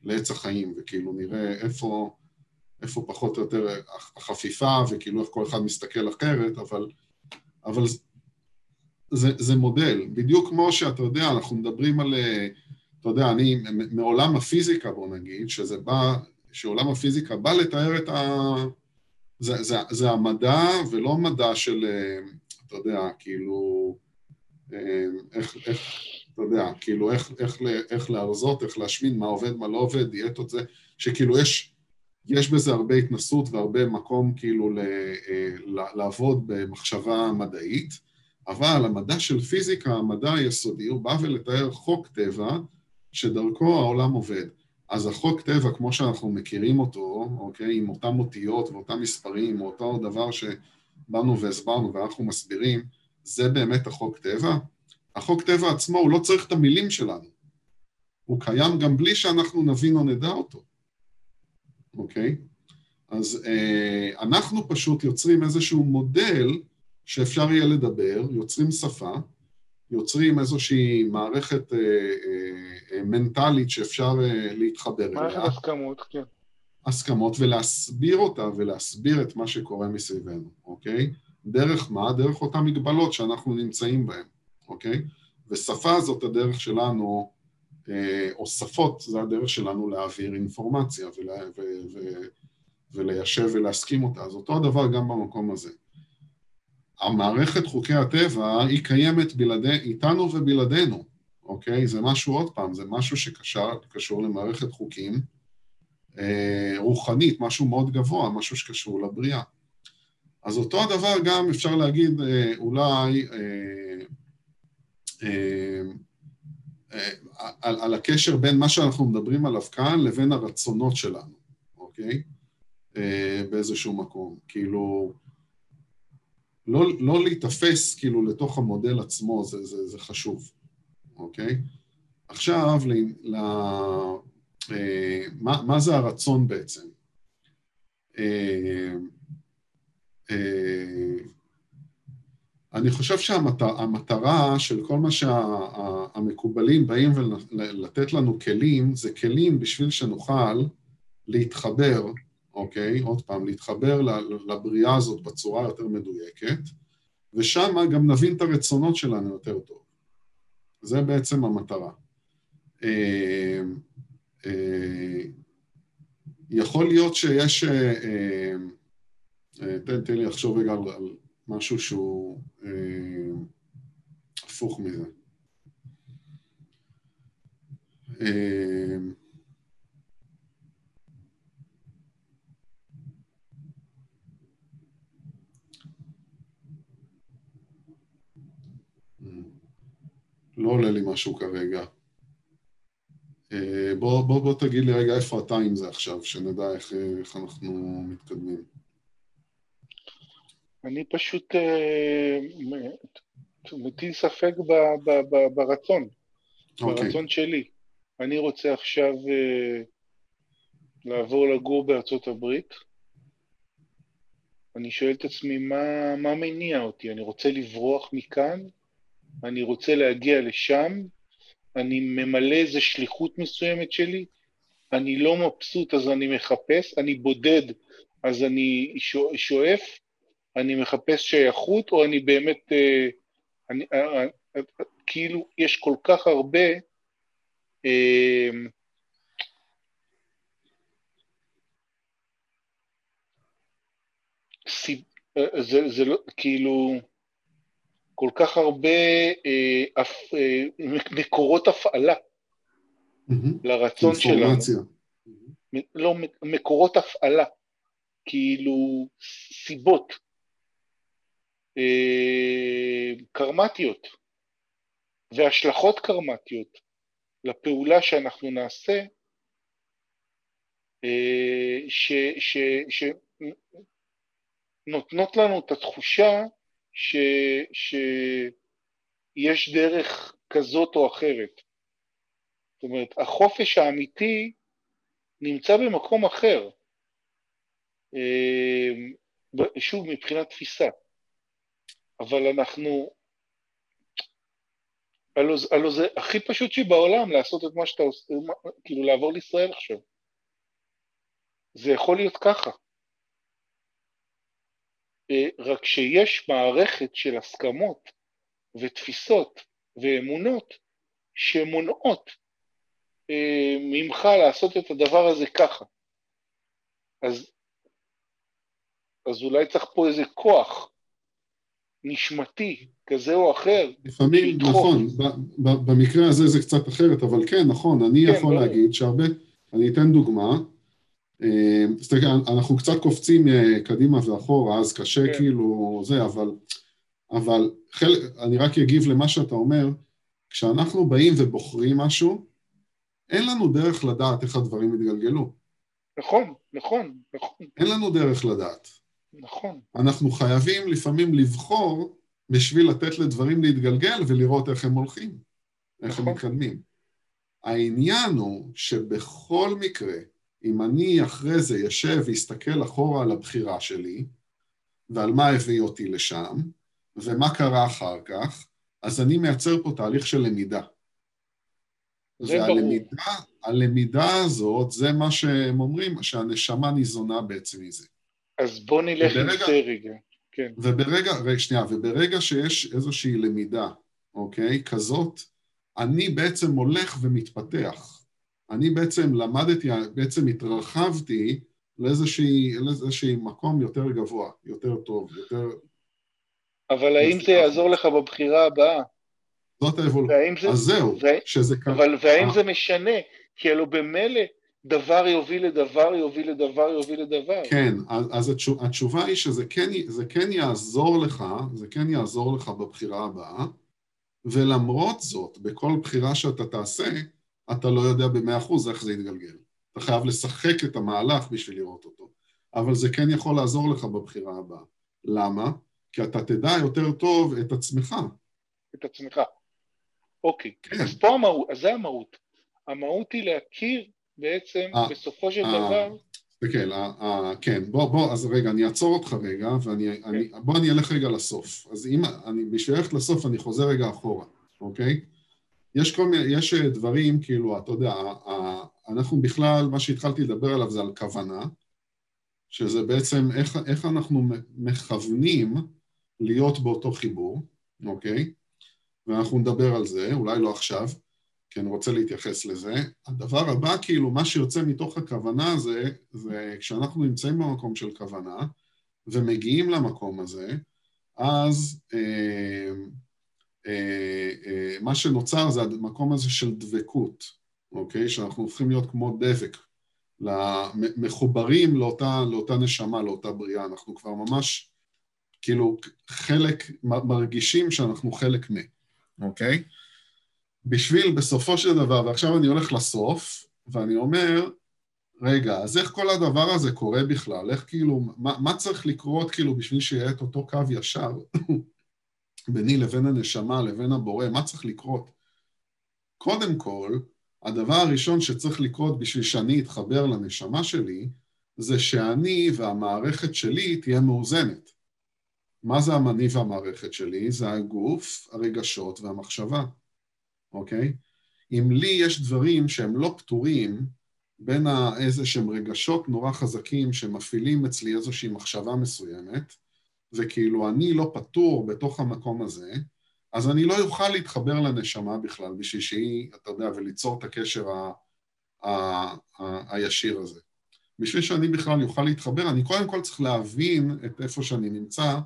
לעץ החיים, וכאילו נראה איפה, איפה פחות או יותר החפיפה, וכאילו איך כל אחד מסתכל אחרת, אבל, אבל זה, זה, מודל. בדיוק כמו שאתה יודע, אנחנו מדברים על, אה, אתה יודע, אני מעולם הפיזיקה, בוא נגיד, שזה בא, שעולם הפיזיקה בא לתאר את ה... זה, זה, זה המדע ולא מדע של, אה, אתה יודע, כאילו, אה, איך, איך, אתה יודע, כאילו איך, איך, איך להרזות, איך להשמין, מה עובד, מה לא עובד, דיאטות זה, שכאילו יש, יש בזה הרבה התנסות והרבה מקום כאילו ל, ל- לעבוד במחשבה מדעית, אבל המדע של פיזיקה, המדע היסודי, הוא בא ולתאר חוק טבע שדרכו העולם עובד. אז החוק טבע, כמו שאנחנו מכירים אותו, אוקיי, עם אותם אותיות ואותם מספרים, או אותו דבר שבאנו והסברנו ואנחנו מסבירים, זה באמת החוק טבע? החוק טבע עצמו, הוא לא צריך את המילים שלנו. הוא קיים גם בלי שאנחנו נבין או נדע אותו, אוקיי? אז אה, אנחנו פשוט יוצרים איזשהו מודל שאפשר יהיה לדבר, יוצרים שפה, יוצרים איזושהי מערכת אה, אה, אה, מנטלית שאפשר אה, להתחבר
מערכת
אליה,
הסכמות, כן.
הסכמות, ולהסביר אותה ולהסביר את מה שקורה מסביבנו, אוקיי? דרך מה? דרך אותן מגבלות שאנחנו נמצאים בהן, אוקיי? ושפה זאת הדרך שלנו, אה, או שפות זה הדרך שלנו להעביר אינפורמציה ולה, ו, ו, וליישב ולהסכים אותה. אז אותו הדבר גם במקום הזה. המערכת חוקי הטבע היא קיימת בלעדי, איתנו ובלעדינו, אוקיי? זה משהו, עוד פעם, זה משהו שקשור למערכת חוקים אה, רוחנית, משהו מאוד גבוה, משהו שקשור לבריאה. אז אותו הדבר גם אפשר להגיד אה, אולי אה, אה, אה, על, על הקשר בין מה שאנחנו מדברים עליו כאן לבין הרצונות שלנו, אוקיי? אה, באיזשהו מקום. כאילו, לא, לא להיתפס כאילו לתוך המודל עצמו, זה, זה, זה חשוב, אוקיי? עכשיו, ל, ל, אה, מה, מה זה הרצון בעצם? אה, אה, אני חושב שהמטרה של כל מה שהמקובלים באים ולתת לנו כלים, זה כלים בשביל שנוכל להתחבר, אוקיי? עוד פעם, להתחבר לבריאה הזאת בצורה יותר מדויקת, ושם גם נבין את הרצונות שלנו יותר טוב. זה בעצם המטרה. יכול להיות שיש... אה, אה, אה, תן, תן לי לחשוב רגע על, על משהו שהוא אה, הפוך מזה. לא עולה לי משהו כרגע. אה, בוא, בוא, בוא תגיד לי רגע איפה אתה עם זה עכשיו, שנדע איך, איך אנחנו מתקדמים.
אני פשוט אה, מטיל ספק ב, ב, ב, ברצון, okay. אוקיי. ברצון שלי. אני רוצה עכשיו אה, לעבור לגור בארצות הברית. אני שואל את עצמי, מה, מה מניע אותי? אני רוצה לברוח מכאן? אני רוצה להגיע לשם? אני ממלא איזו שליחות מסוימת שלי? אני לא מבסוט אז אני מחפש? אני בודד אז אני שואף? אני מחפש שייכות, או אני באמת, אה, אני, אה, אה, כאילו, יש כל כך הרבה זה, זה לא, כאילו, כל כך הרבה אה, אפ, אה, מקורות הפעלה mm-hmm. לרצון שלנו. לא, מקורות הפעלה, כאילו סיבות. אה, קרמטיות והשלכות קרמטיות לפעולה שאנחנו נעשה, אה, שנותנות לנו את התחושה ש, שיש דרך כזאת או אחרת. זאת אומרת, החופש האמיתי נמצא במקום אחר. אה, שוב, מבחינת תפיסה. אבל אנחנו... הלו זה הכי פשוט שבעולם לעשות את מה שאתה עושה, כאילו לעבור לישראל עכשיו. זה יכול להיות ככה. אה, רק שיש מערכת של הסכמות ותפיסות ואמונות שמונעות אה, ממך לעשות את הדבר הזה ככה. אז, אז אולי צריך פה איזה כוח נשמתי כזה או אחר.
לפעמים, נכון, במקרה הזה זה קצת אחרת, אבל כן, נכון, אני כן, יכול לא. להגיד שהרבה, אני אתן דוגמה, אה, תסתכל, אנחנו קצת קופצים אה, קדימה ואחורה, אז קשה כן. כאילו זה, אבל, אבל חלק, אני רק אגיב למה שאתה אומר, כשאנחנו באים ובוחרים משהו, אין לנו דרך לדעת איך הדברים יתגלגלו.
נכון, נכון, נכון.
אין לנו דרך לדעת.
נכון.
אנחנו חייבים לפעמים לבחור בשביל לתת לדברים להתגלגל ולראות איך הם הולכים, איך נכון. הם מתקדמים. העניין הוא שבכל מקרה, אם אני אחרי זה יושב ואסתכל אחורה על הבחירה שלי, ועל מה הביא אותי לשם, ומה קרה אחר כך, אז אני מייצר פה תהליך של למידה. והלמידה, הלמידה הזאת, זה מה שהם אומרים, שהנשמה ניזונה בעצם מזה.
אז בוא נלך וברגע, עם זה רגע, כן.
וברגע, רגע, שנייה, וברגע שיש איזושהי למידה, אוקיי, כזאת, אני בעצם הולך ומתפתח. אני בעצם למדתי, בעצם התרחבתי לאיזושהי מקום יותר גבוה, יותר טוב, יותר...
אבל האם זה יעזור לך בבחירה הבאה?
זאת האבולוציה. אז זהו. שזה
ככה. אבל והאם זה משנה? כי הלוא במילא דבר יוביל לדבר, יוביל לדבר, יוביל לדבר.
כן, אז התשובה היא שזה כן, כן יעזור לך, זה כן יעזור לך בבחירה הבאה, ולמרות זאת, בכל בחירה שאתה תעשה, אתה לא יודע במאה אחוז איך זה יתגלגל. אתה חייב לשחק את המהלך בשביל לראות אותו. אבל זה כן יכול לעזור לך בבחירה הבאה. למה? כי אתה תדע יותר טוב את עצמך.
את עצמך. אוקיי. כן. אז פה המהות, אז זה המהות. המהות היא להכיר בעצם 아, אה, בסופו של 아, אה, דבר...
תסתכל, אה, כן, בוא, בוא, אז רגע, אני אעצור אותך רגע, ואני, כן. אני, בוא אני אלך רגע לסוף. אז אם, אני, בשביל ללכת לסוף אני חוזר רגע אחורה, אוקיי? יש כל מיני, יש דברים, כאילו, אתה יודע, אנחנו בכלל, מה שהתחלתי לדבר עליו זה על כוונה, שזה בעצם איך, איך אנחנו מכוונים להיות באותו חיבור, אוקיי? ואנחנו נדבר על זה, אולי לא עכשיו, כי אני רוצה להתייחס לזה. הדבר הבא, כאילו, מה שיוצא מתוך הכוונה הזה, זה כשאנחנו נמצאים במקום של כוונה, ומגיעים למקום הזה, אז אה, אה, אה, מה שנוצר זה המקום הזה של דבקות, אוקיי? שאנחנו הופכים להיות כמו דבק, מחוברים לאותה, לאותה נשמה, לאותה בריאה, אנחנו כבר ממש כאילו חלק, מרגישים שאנחנו חלק מ... אוקיי? בשביל בסופו של דבר, ועכשיו אני הולך לסוף, ואני אומר, רגע, אז איך כל הדבר הזה קורה בכלל? איך כאילו, מה, מה צריך לקרות כאילו בשביל שיהיה את אותו קו ישר ביני לבין הנשמה, לבין הבורא? מה צריך לקרות? קודם כל, הדבר הראשון שצריך לקרות בשביל שאני אתחבר לנשמה שלי, זה שאני והמערכת שלי תהיה מאוזנת. מה זה המני והמערכת שלי? זה הגוף, הרגשות והמחשבה, אוקיי? אם לי יש דברים שהם לא פתורים, בין איזה שהם רגשות נורא חזקים שמפעילים אצלי איזושהי מחשבה מסוימת, וכאילו אני לא פתור בתוך המקום הזה, אז אני לא אוכל להתחבר לנשמה בכלל בשביל שהיא, אתה יודע, וליצור את הקשר ה, ה, ה, הישיר הזה. בשביל שאני בכלל אוכל להתחבר, אני קודם כל צריך להבין את איפה שאני נמצא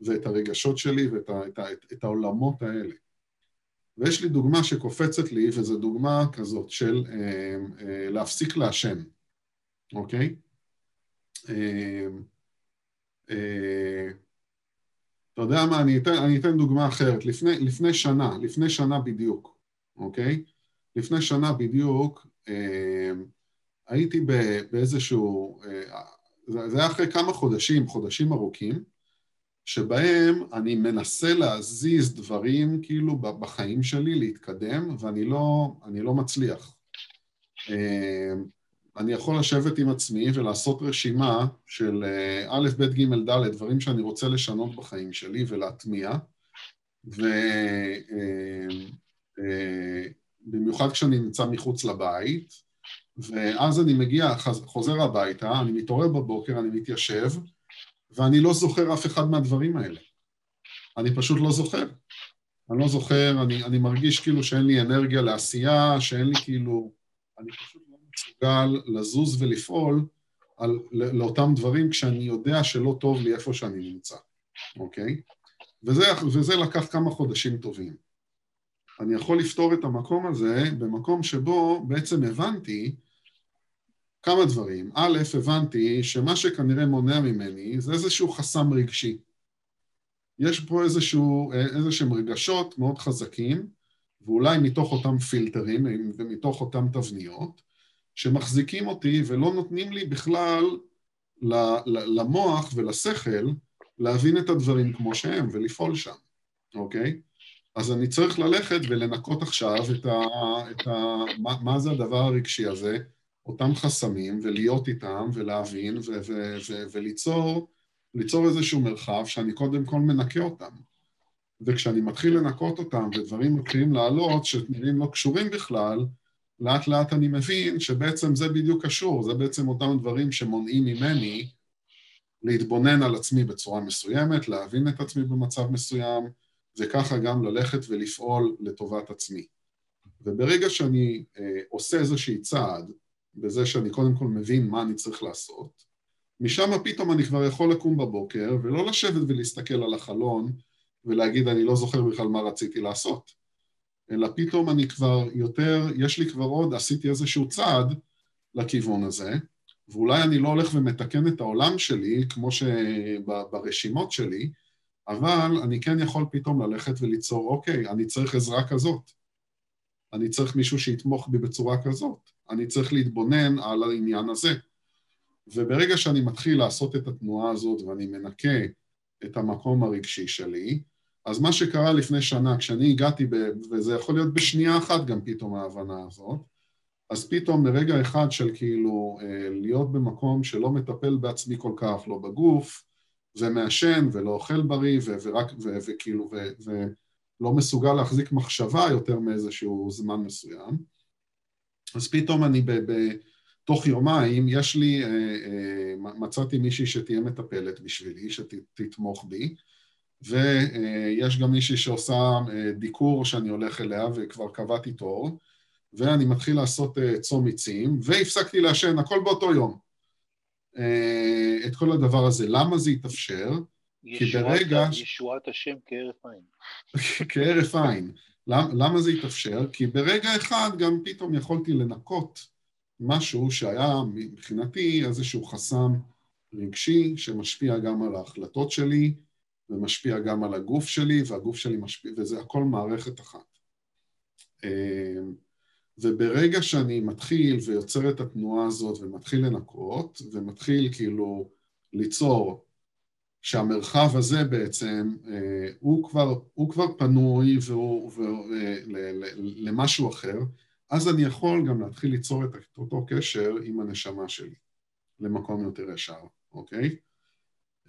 ואת הרגשות שלי ואת ה, את, ה, את, את העולמות האלה. ויש לי דוגמה שקופצת לי, וזו דוגמה כזאת של אה, אה, להפסיק לעשן, אוקיי? אה, אה, אתה יודע מה, אני אתן, אני אתן דוגמה אחרת. לפני, לפני שנה, לפני שנה בדיוק, אוקיי? לפני שנה בדיוק אה, הייתי באיזשהו... אה, זה היה אחרי כמה חודשים, חודשים ארוכים, שבהם אני מנסה להזיז דברים כאילו בחיים שלי, להתקדם, ואני לא, לא מצליח. אה, אני יכול לשבת עם עצמי ולעשות רשימה של אה, א', ב', ג', ד', דברים שאני רוצה לשנות בחיים שלי ולהטמיע, ובמיוחד אה, כשאני נמצא מחוץ לבית, ואז אני מגיע, חוזר הביתה, אני מתעורר בבוקר, אני מתיישב, ואני לא זוכר אף אחד מהדברים האלה. אני פשוט לא זוכר. אני לא זוכר, אני, אני מרגיש כאילו שאין לי אנרגיה לעשייה, שאין לי כאילו... אני פשוט לא מסוגל לזוז ולפעול על, לאותם דברים כשאני יודע שלא טוב לי איפה שאני נמצא, אוקיי? וזה, וזה לקח כמה חודשים טובים. אני יכול לפתור את המקום הזה במקום שבו בעצם הבנתי כמה דברים. א', הבנתי שמה שכנראה מונע ממני זה איזשהו חסם רגשי. יש פה איזשהו, איזה שהם רגשות מאוד חזקים, ואולי מתוך אותם פילטרים ומתוך אותם תבניות, שמחזיקים אותי ולא נותנים לי בכלל למוח ולשכל להבין את הדברים כמו שהם ולפעול שם, אוקיי? אז אני צריך ללכת ולנקות עכשיו את ה... את ה מה, מה זה הדבר הרגשי הזה, אותם חסמים, ולהיות איתם, ולהבין, ו- ו- ו- וליצור ליצור איזשהו מרחב שאני קודם כל מנקה אותם. וכשאני מתחיל לנקות אותם, ודברים מתחילים לעלות, שנראים לא קשורים בכלל, לאט לאט אני מבין שבעצם זה בדיוק קשור, זה בעצם אותם דברים שמונעים ממני להתבונן על עצמי בצורה מסוימת, להבין את עצמי במצב מסוים, וככה גם ללכת ולפעול לטובת עצמי. וברגע שאני אה, עושה איזושהי צעד, בזה שאני קודם כל מבין מה אני צריך לעשות, משם פתאום אני כבר יכול לקום בבוקר ולא לשבת ולהסתכל על החלון ולהגיד אני לא זוכר בכלל מה רציתי לעשות, אלא פתאום אני כבר יותר, יש לי כבר עוד, עשיתי איזשהו צעד לכיוון הזה, ואולי אני לא הולך ומתקן את העולם שלי כמו שברשימות שלי, אבל אני כן יכול פתאום ללכת וליצור, אוקיי, אני צריך עזרה כזאת, אני צריך מישהו שיתמוך בי בצורה כזאת, אני צריך להתבונן על העניין הזה. וברגע שאני מתחיל לעשות את התנועה הזאת ואני מנקה את המקום הרגשי שלי, אז מה שקרה לפני שנה, כשאני הגעתי, ב, וזה יכול להיות בשנייה אחת גם פתאום ההבנה הזאת, אז פתאום מרגע אחד של כאילו אה, להיות במקום שלא מטפל בעצמי כל כך, לא בגוף, ומעשן ולא אוכל בריא, ו- ורק, ו- וכאילו, ו- ולא מסוגל להחזיק מחשבה יותר מאיזשהו זמן מסוים, אז פתאום אני ב... ב- תוך יומיים יש לי, אה, אה, מצאתי מישהי שתהיה מטפלת בשבילי, שתתמוך בי, ויש גם מישהי שעושה אה, דיקור שאני הולך אליה וכבר קבעתי תור, ואני מתחיל לעשות uh, צום עצים, והפסקתי לעשן, הכל באותו יום. Uh, את כל הדבר הזה. למה זה התאפשר?
כי ברגע... ישועת השם כהרף עין.
כהרף עין. למ, למה זה התאפשר? כי ברגע אחד גם פתאום יכולתי לנקות משהו שהיה מבחינתי איזשהו חסם רגשי שמשפיע גם על ההחלטות שלי ומשפיע גם על הגוף שלי, והגוף שלי משפיע, וזה הכל מערכת אחת. אמ, וברגע שאני מתחיל ויוצר את התנועה הזאת ומתחיל לנקות ומתחיל כאילו ליצור שהמרחב הזה בעצם אה, הוא כבר, הוא כבר פנוי והוא, והוא, אה, למשהו אחר, אז אני יכול גם להתחיל ליצור את אותו קשר עם הנשמה שלי למקום יותר ישר, אוקיי?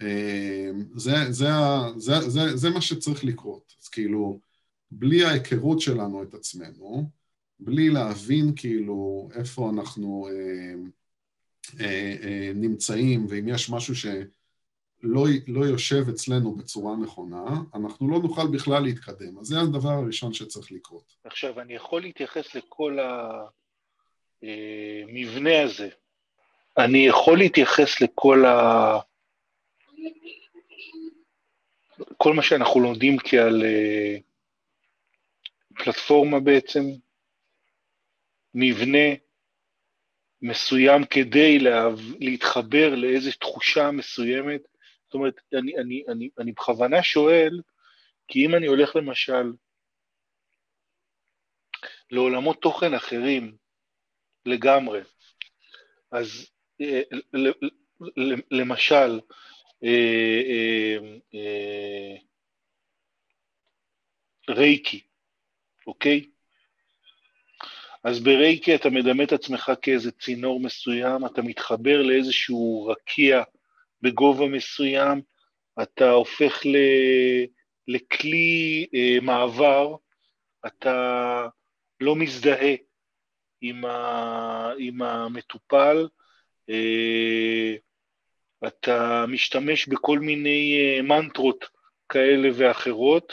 אה, זה, זה, זה, זה, זה מה שצריך לקרות. אז כאילו, בלי ההיכרות שלנו את עצמנו, בלי להבין כאילו איפה אנחנו אה, אה, אה, נמצאים, ואם יש משהו שלא לא יושב אצלנו בצורה נכונה, אנחנו לא נוכל בכלל להתקדם. אז זה הדבר הראשון שצריך לקרות.
עכשיו, אני יכול להתייחס לכל המבנה אה, הזה. אני יכול להתייחס לכל ה... כל מה שאנחנו לומדים כעל אה, פלטפורמה בעצם, מבנה מסוים כדי לה, להתחבר לאיזו תחושה מסוימת. זאת אומרת, אני, אני, אני, אני בכוונה שואל, כי אם אני הולך למשל לעולמות תוכן אחרים לגמרי, אז אה, למשל, רייקי, אוקיי? אז ברייקי אתה מדמה את עצמך כאיזה צינור מסוים, אתה מתחבר לאיזשהו רקיע בגובה מסוים, אתה הופך ל... לכלי אה, מעבר, אתה לא מזדהה עם, ה... עם המטופל, אה, אתה משתמש בכל מיני אה, מנטרות כאלה ואחרות,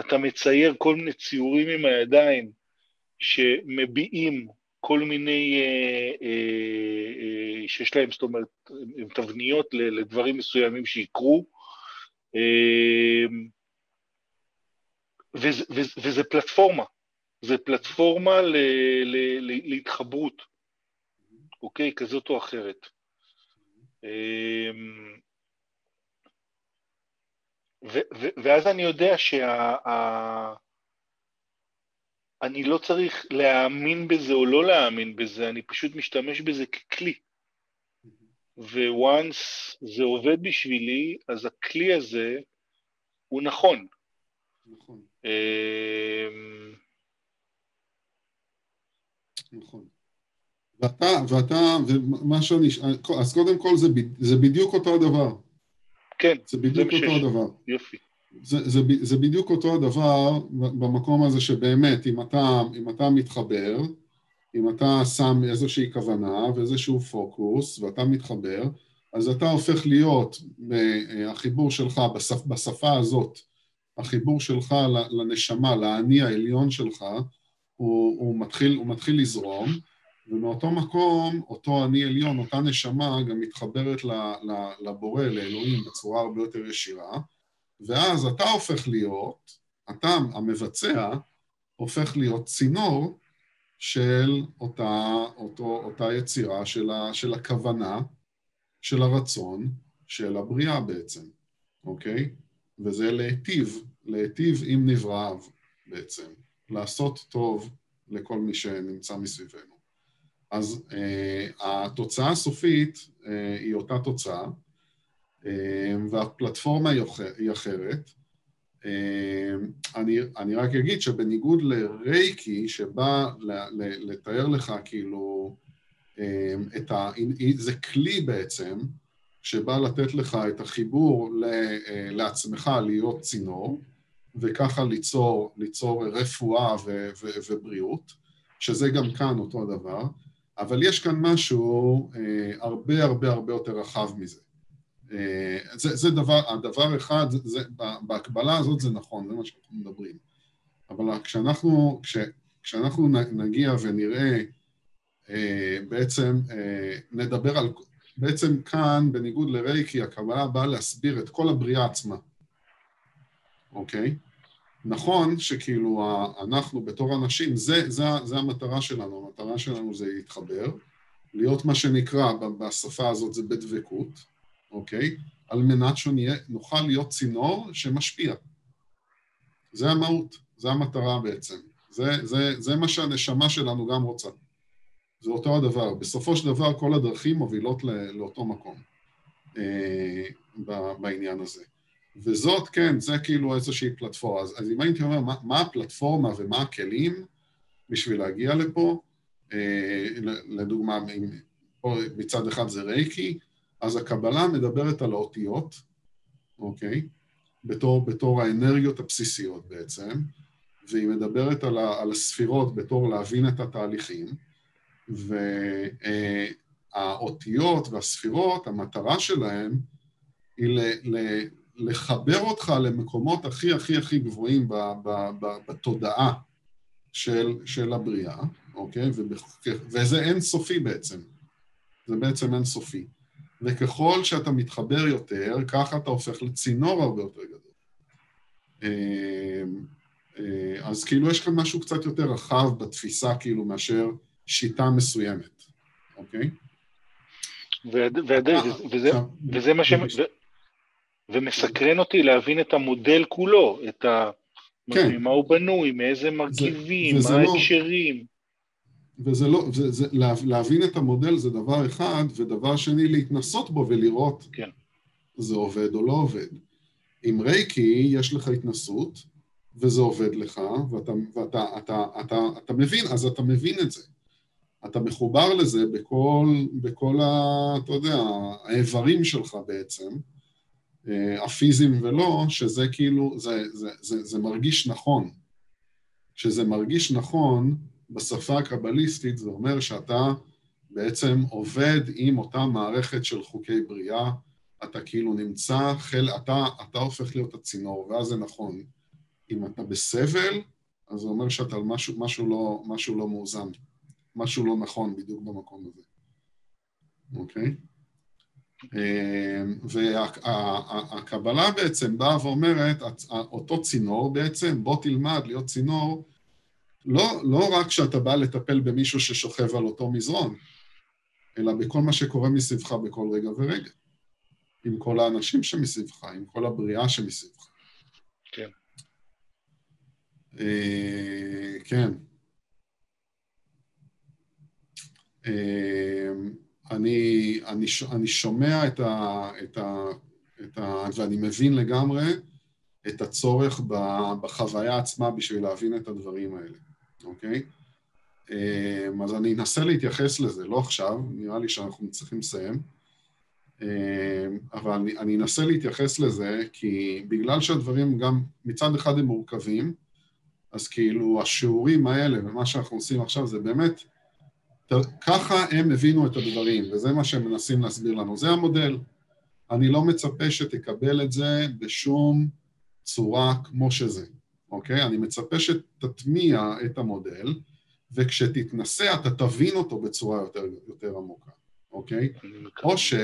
אתה מצייר כל מיני ציורים עם הידיים שמביעים כל מיני, אה, אה, שיש להם, זאת אומרת, הם תבניות לדברים מסוימים שיקרו, וזה, וזה, וזה פלטפורמה, זה פלטפורמה ל, ל, להתחברות, אוקיי? כזאת או אחרת. אה, ואז אני יודע שה... אני לא צריך להאמין בזה או לא להאמין בזה, אני פשוט משתמש בזה ככלי. וואנס זה עובד בשבילי, אז הכלי הזה הוא נכון.
נכון.
אמ,
נכון. ואתה, ואתה, ומה שאני, אז קודם כל זה, זה בדיוק אותו הדבר.
כן,
זה בדיוק זה אותו הדבר.
יופי.
זה, זה, זה בדיוק אותו הדבר במקום הזה שבאמת, אם אתה, אם אתה מתחבר, אם אתה שם איזושהי כוונה ואיזשהו פוקוס ואתה מתחבר, אז אתה הופך להיות, אה, החיבור שלך בשפ, בשפה הזאת, החיבור שלך לנשמה, לאני העליון שלך, הוא, הוא, מתחיל, הוא מתחיל לזרום, ומאותו מקום, אותו אני עליון, אותה נשמה, גם מתחברת לבורא, לאלוהים, בצורה הרבה יותר ישירה, ואז אתה הופך להיות, אתה המבצע, הופך להיות צינור של אותה, אותו, אותה יצירה של, ה, של הכוונה, של הרצון, של הבריאה בעצם, אוקיי? וזה להיטיב, להיטיב עם נבראיו בעצם, לעשות טוב לכל מי שנמצא מסביבנו. אז אה, התוצאה הסופית אה, היא אותה תוצאה, אמ, והפלטפורמה היא אחרת. אני, אני רק אגיד שבניגוד לרייקי, שבא לתאר לך כאילו את ה... זה כלי בעצם, שבא לתת לך את החיבור אה, לעצמך להיות צינור, וככה ליצור, ליצור רפואה ו, ו, ובריאות, שזה גם כאן אותו הדבר, אבל יש כאן משהו אה, הרבה הרבה הרבה יותר רחב מזה. אה, זה, זה דבר, הדבר אחד, זה, בהקבלה הזאת זה נכון, זה מה שאנחנו מדברים. אבל כשאנחנו, כש, כשאנחנו נגיע ונראה, אה, בעצם נדבר על, בעצם כאן, בניגוד לרייקי, הקבלה באה להסביר את כל הבריאה עצמה, אוקיי? נכון שכאילו אנחנו בתור אנשים, זה, זה, זה המטרה שלנו, המטרה שלנו זה להתחבר, להיות מה שנקרא בשפה הזאת זה בדבקות, אוקיי? על מנת שנוכל להיות צינור שמשפיע. זה המהות, זה המטרה בעצם. זה, זה, זה מה שהנשמה שלנו גם רוצה. זה אותו הדבר. בסופו של דבר כל הדרכים מובילות לאותו מקום אה, בעניין הזה. וזאת, כן, זה כאילו איזושהי פלטפורמה. אז, אז אם הייתי אומר, מה, מה הפלטפורמה ומה הכלים בשביל להגיע לפה, אה, לדוגמה, פה מצד אחד זה רייקי, אז הקבלה מדברת על האותיות, אוקיי? בתור, בתור האנרגיות הבסיסיות בעצם, והיא מדברת על, ה, על הספירות בתור להבין את התהליכים, והאותיות והספירות, המטרה שלהן היא ל, ל, לחבר אותך למקומות הכי הכי הכי גבוהים ב, ב, ב, בתודעה של, של הבריאה, אוקיי? וזה אינסופי בעצם. זה בעצם אינסופי. וככל שאתה מתחבר יותר, ככה אתה הופך לצינור הרבה יותר גדול. אה, אה, אז כאילו יש כאן משהו קצת יותר רחב בתפיסה כאילו מאשר שיטה מסוימת, אוקיי?
אה, וזה מה ש... ומסקרן אותי להבין את המודל כולו, את ה... כן. ממה הוא בנוי, מאיזה מרכיבים, מה לא- ההקשרים.
וזה לא, זה, זה, להבין את המודל זה דבר אחד, ודבר שני להתנסות בו ולראות כן. זה עובד או לא עובד. עם רייקי יש לך התנסות, וזה עובד לך, ואתה, ואתה אתה, אתה, אתה מבין, אז אתה מבין את זה. אתה מחובר לזה בכל, בכל ה... אתה יודע, האיברים שלך בעצם, הפיזיים ולא, שזה כאילו, זה, זה, זה, זה מרגיש נכון. כשזה מרגיש נכון, בשפה הקבליסטית זה אומר שאתה בעצם עובד עם אותה מערכת של חוקי בריאה, אתה כאילו נמצא, חל, אתה, אתה הופך להיות הצינור, ואז זה נכון. אם אתה בסבל, אז זה אומר שאתה משהו, משהו, לא, משהו לא מאוזן, משהו לא נכון בדיוק במקום הזה, אוקיי? אמ, והקבלה בעצם באה ואומרת, אותו צינור בעצם, בוא תלמד להיות צינור, לא, לא רק כשאתה בא לטפל במישהו ששוכב על אותו מזרון, אלא בכל מה שקורה מסביבך בכל רגע ורגע. עם כל האנשים שמסביבך, עם כל הבריאה שמסביבך.
כן.
אה, כן. אה, אני, אני, אני שומע את ה, את ה, את ה... ואני מבין לגמרי את הצורך בחוויה עצמה בשביל להבין את הדברים האלה, אוקיי? אה, אז אני אנסה להתייחס לזה, לא עכשיו, נראה לי שאנחנו צריכים לסיים. אה, אבל אני, אני אנסה להתייחס לזה, כי בגלל שהדברים גם מצד אחד הם מורכבים, אז כאילו השיעורים האלה ומה שאנחנו עושים עכשיו זה באמת, ככה הם הבינו את הדברים, וזה מה שהם מנסים להסביר לנו. זה המודל. אני לא מצפה שתקבל את זה בשום צורה כמו שזה, אוקיי? אני מצפה שתטמיע את המודל, וכשתתנסה אתה תבין אותו בצורה יותר, יותר עמוקה, אוקיי? או ש...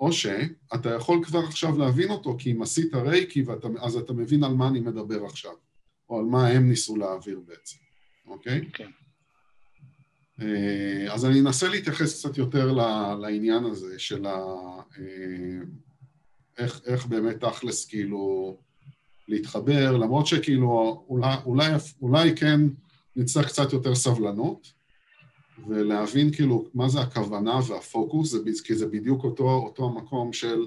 או שאתה יכול כבר עכשיו להבין אותו, כי אם עשית רייקי, ואתה, אז אתה מבין על מה אני מדבר עכשיו, או על מה הם ניסו להעביר בעצם, אוקיי? כן. אה, אז אני אנסה להתייחס קצת יותר לעניין הזה של ה... אה, איך, איך באמת תכלס כאילו להתחבר, למרות שכאילו אולי, אולי, אולי כן נצטרך קצת יותר סבלנות, ולהבין כאילו מה זה הכוונה והפוקוס, זה, כי זה בדיוק אותו, אותו המקום של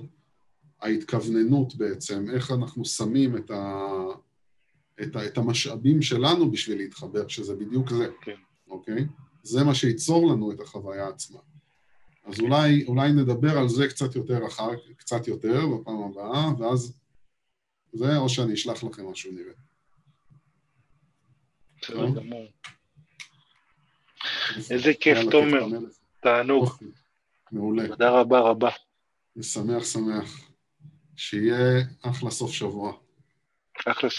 ההתכווננות בעצם, איך אנחנו שמים את, ה, את, ה, את המשאבים שלנו בשביל להתחבר, שזה בדיוק זה, כן. אוקיי? זה מה שייצור לנו את החוויה עצמה. אז אולי, אולי נדבר על זה קצת יותר אחר, קצת יותר בפעם הבאה, ואז זה, או שאני אשלח לכם משהו נראה.
בסדר גמור. איזה כיף, תומר. תענוג.
מעולה.
תודה רבה רבה.
משמח, שמח. שיהיה אחלה סוף שבוע.
אחלה